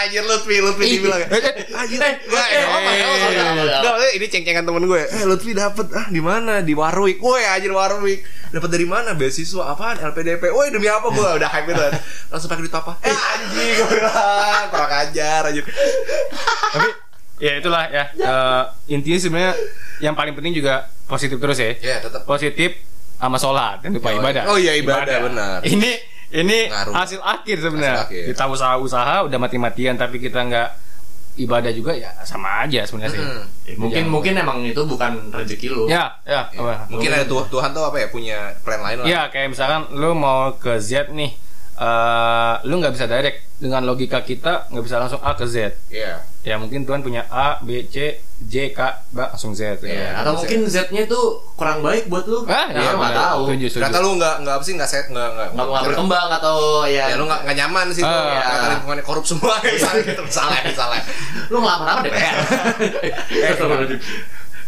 Anjir Lutfi, Lutfi dibilang. eh, eh, Anjir. eh, Enggak, eh, apa apa. eh, eh, Enggak, eh, ini ceng-cengan temen gue. Eh, Lutfi dapet ah di mana? Di Warwick. Woi, anjir Warwick. Dapat dari mana? Beasiswa apaan? LPDP. Woi, demi apa gue? Udah hype gitu kan. Langsung pakai duit papa. Eh, anjing gue bilang. Kurang ajar anjir. Tapi ya itulah ya. Eh, intinya sebenarnya yang paling penting juga positif terus ya. Ya, tetap Positif sama sholat dan lupa Oh, ibadah. oh iya, ibadah, benar. Ini ini Ngaruh. hasil akhir sebenarnya. Hasil akhir. Kita usaha-usaha udah mati-matian tapi kita nggak ibadah juga ya sama aja sebenarnya sih. Hmm. Ya, mungkin Jangan. mungkin emang itu bukan rezeki lu. Ya, ya. Ya, apa? Mungkin ada Tuhan, Tuhan tuh apa ya punya plan lain lah. Ya, kayak misalkan lu mau ke Z nih, eh lu nggak bisa direct dengan logika kita nggak bisa langsung A ke Z. Iya. Ya mungkin Tuhan punya A, B, C, J, K, ba, langsung Z. Iya. Atau mungkin Z-nya tuh kurang baik buat lu. Ah, Ya, iya, nggak benar. tahu. Setuju, setuju. Ternyata lu nggak nggak apa sih nggak set nggak nggak berkembang atau ya. ya lu nggak nggak nyaman sih tuh Ah, ya. iya. lingkungannya korup semua misalnya gitu misalnya misalnya lu ngelamar apa DPR? Eh,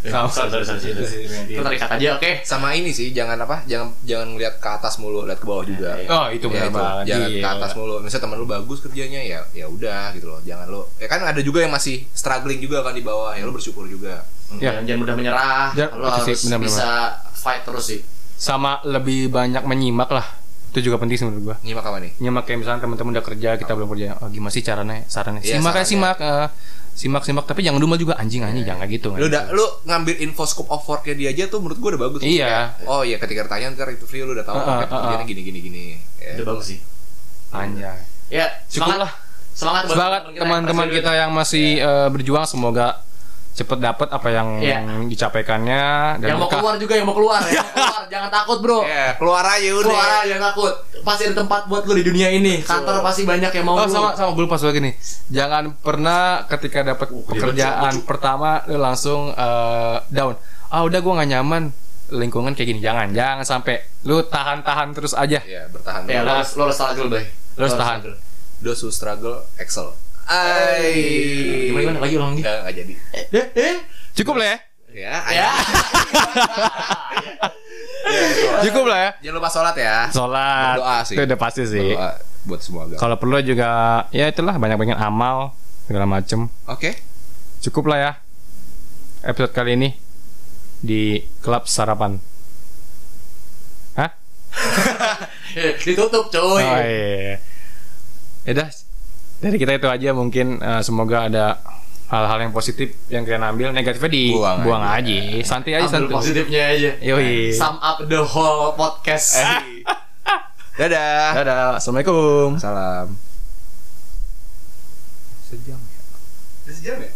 Sama. sorry, sorry, sorry, sorry. Kita tarik kata aja, oke? sama ini sih jangan apa jangan jangan ngeliat ke atas mulu lihat ke bawah juga Iya, Oh, itu Ya, benar banget. jangan Iya. ke atas mulu misalnya teman lu bagus kerjanya ya ya udah gitu loh jangan lu ya kan ada juga yang masih struggling juga kan di bawah ya lu bersyukur juga Ya. Jangan, jangan mudah menyerah. Jangan- lu itu sih, harus benar-benar. bisa fight terus sih. Sama lebih banyak menyimak lah. Itu juga penting sih menurut gua. nyimak apa nih Nyimak kayak misalnya teman-teman udah kerja, kita belum kerja. Oh, gimana sih caranya? Sarannya. Iya, simak ya sarannya. simak. eh, simak simak tapi jangan dumel juga anjing anjing jangan kayak gitu. lu udah lu ngambil info scope of worknya dia aja tuh menurut gua udah bagus Iya. Kayak, oh iya ketika ditanya ntar itu free lu udah tahu Uh, uh, uh, uh. gini gini gini ya. Itu bagus sih. Anjay. Ya, Cukup semangat. lah. Semangat buat Semangat teman-teman yang kita yang masih eh, berjuang semoga cepet dapat apa yang Iya. dicapaikannya dan yang mau berkah. keluar juga yang mau keluar, yang mau keluar. jangan takut bro. Ya, keluar aja udah Keluar aja jangan takut. Pasti ada tempat buat lu di dunia ini. Kantor pasti banyak yang mau Oh lu. sama sama gue satu lagi nih. Jangan pernah ketika dapat pekerjaan pertama lu langsung eh, down. Ah udah gue nggak nyaman lingkungan kayak gini. Jangan jangan sampai lu tahan-tahan terus aja. ya bertahan Ya, dulu. lo harus lo harus struggle, Bay. Lo harus tahan. who struggle excel Ay. Gimana gimana lagi ulang lagi? Nggak, nggak jadi Eh, eh. Cukup lah ya. ya Ya. Cukup lah ya. jangan lupa sholat ya Sholat. Berdoa sih. Itu udah pasti sih. Berdoa buat semua agama Kalau perlu juga ya itulah banyak-banyak amal segala macem. oke Cukup lah ya. Episode kali ini di klub sarapan. Hah? Ditutup, Oh coy. iya. Ya dah. Dari kita itu aja mungkin eh, semoga ada hal-hal yang positif yang kalian ambil, negatifnya dibuang Buang aja. aja. Santai aja Ambil santai. positifnya aja. Yoi. Sum up the whole podcast. dadah Dadah. Assalamualaikum. salam sejam ya sejam ya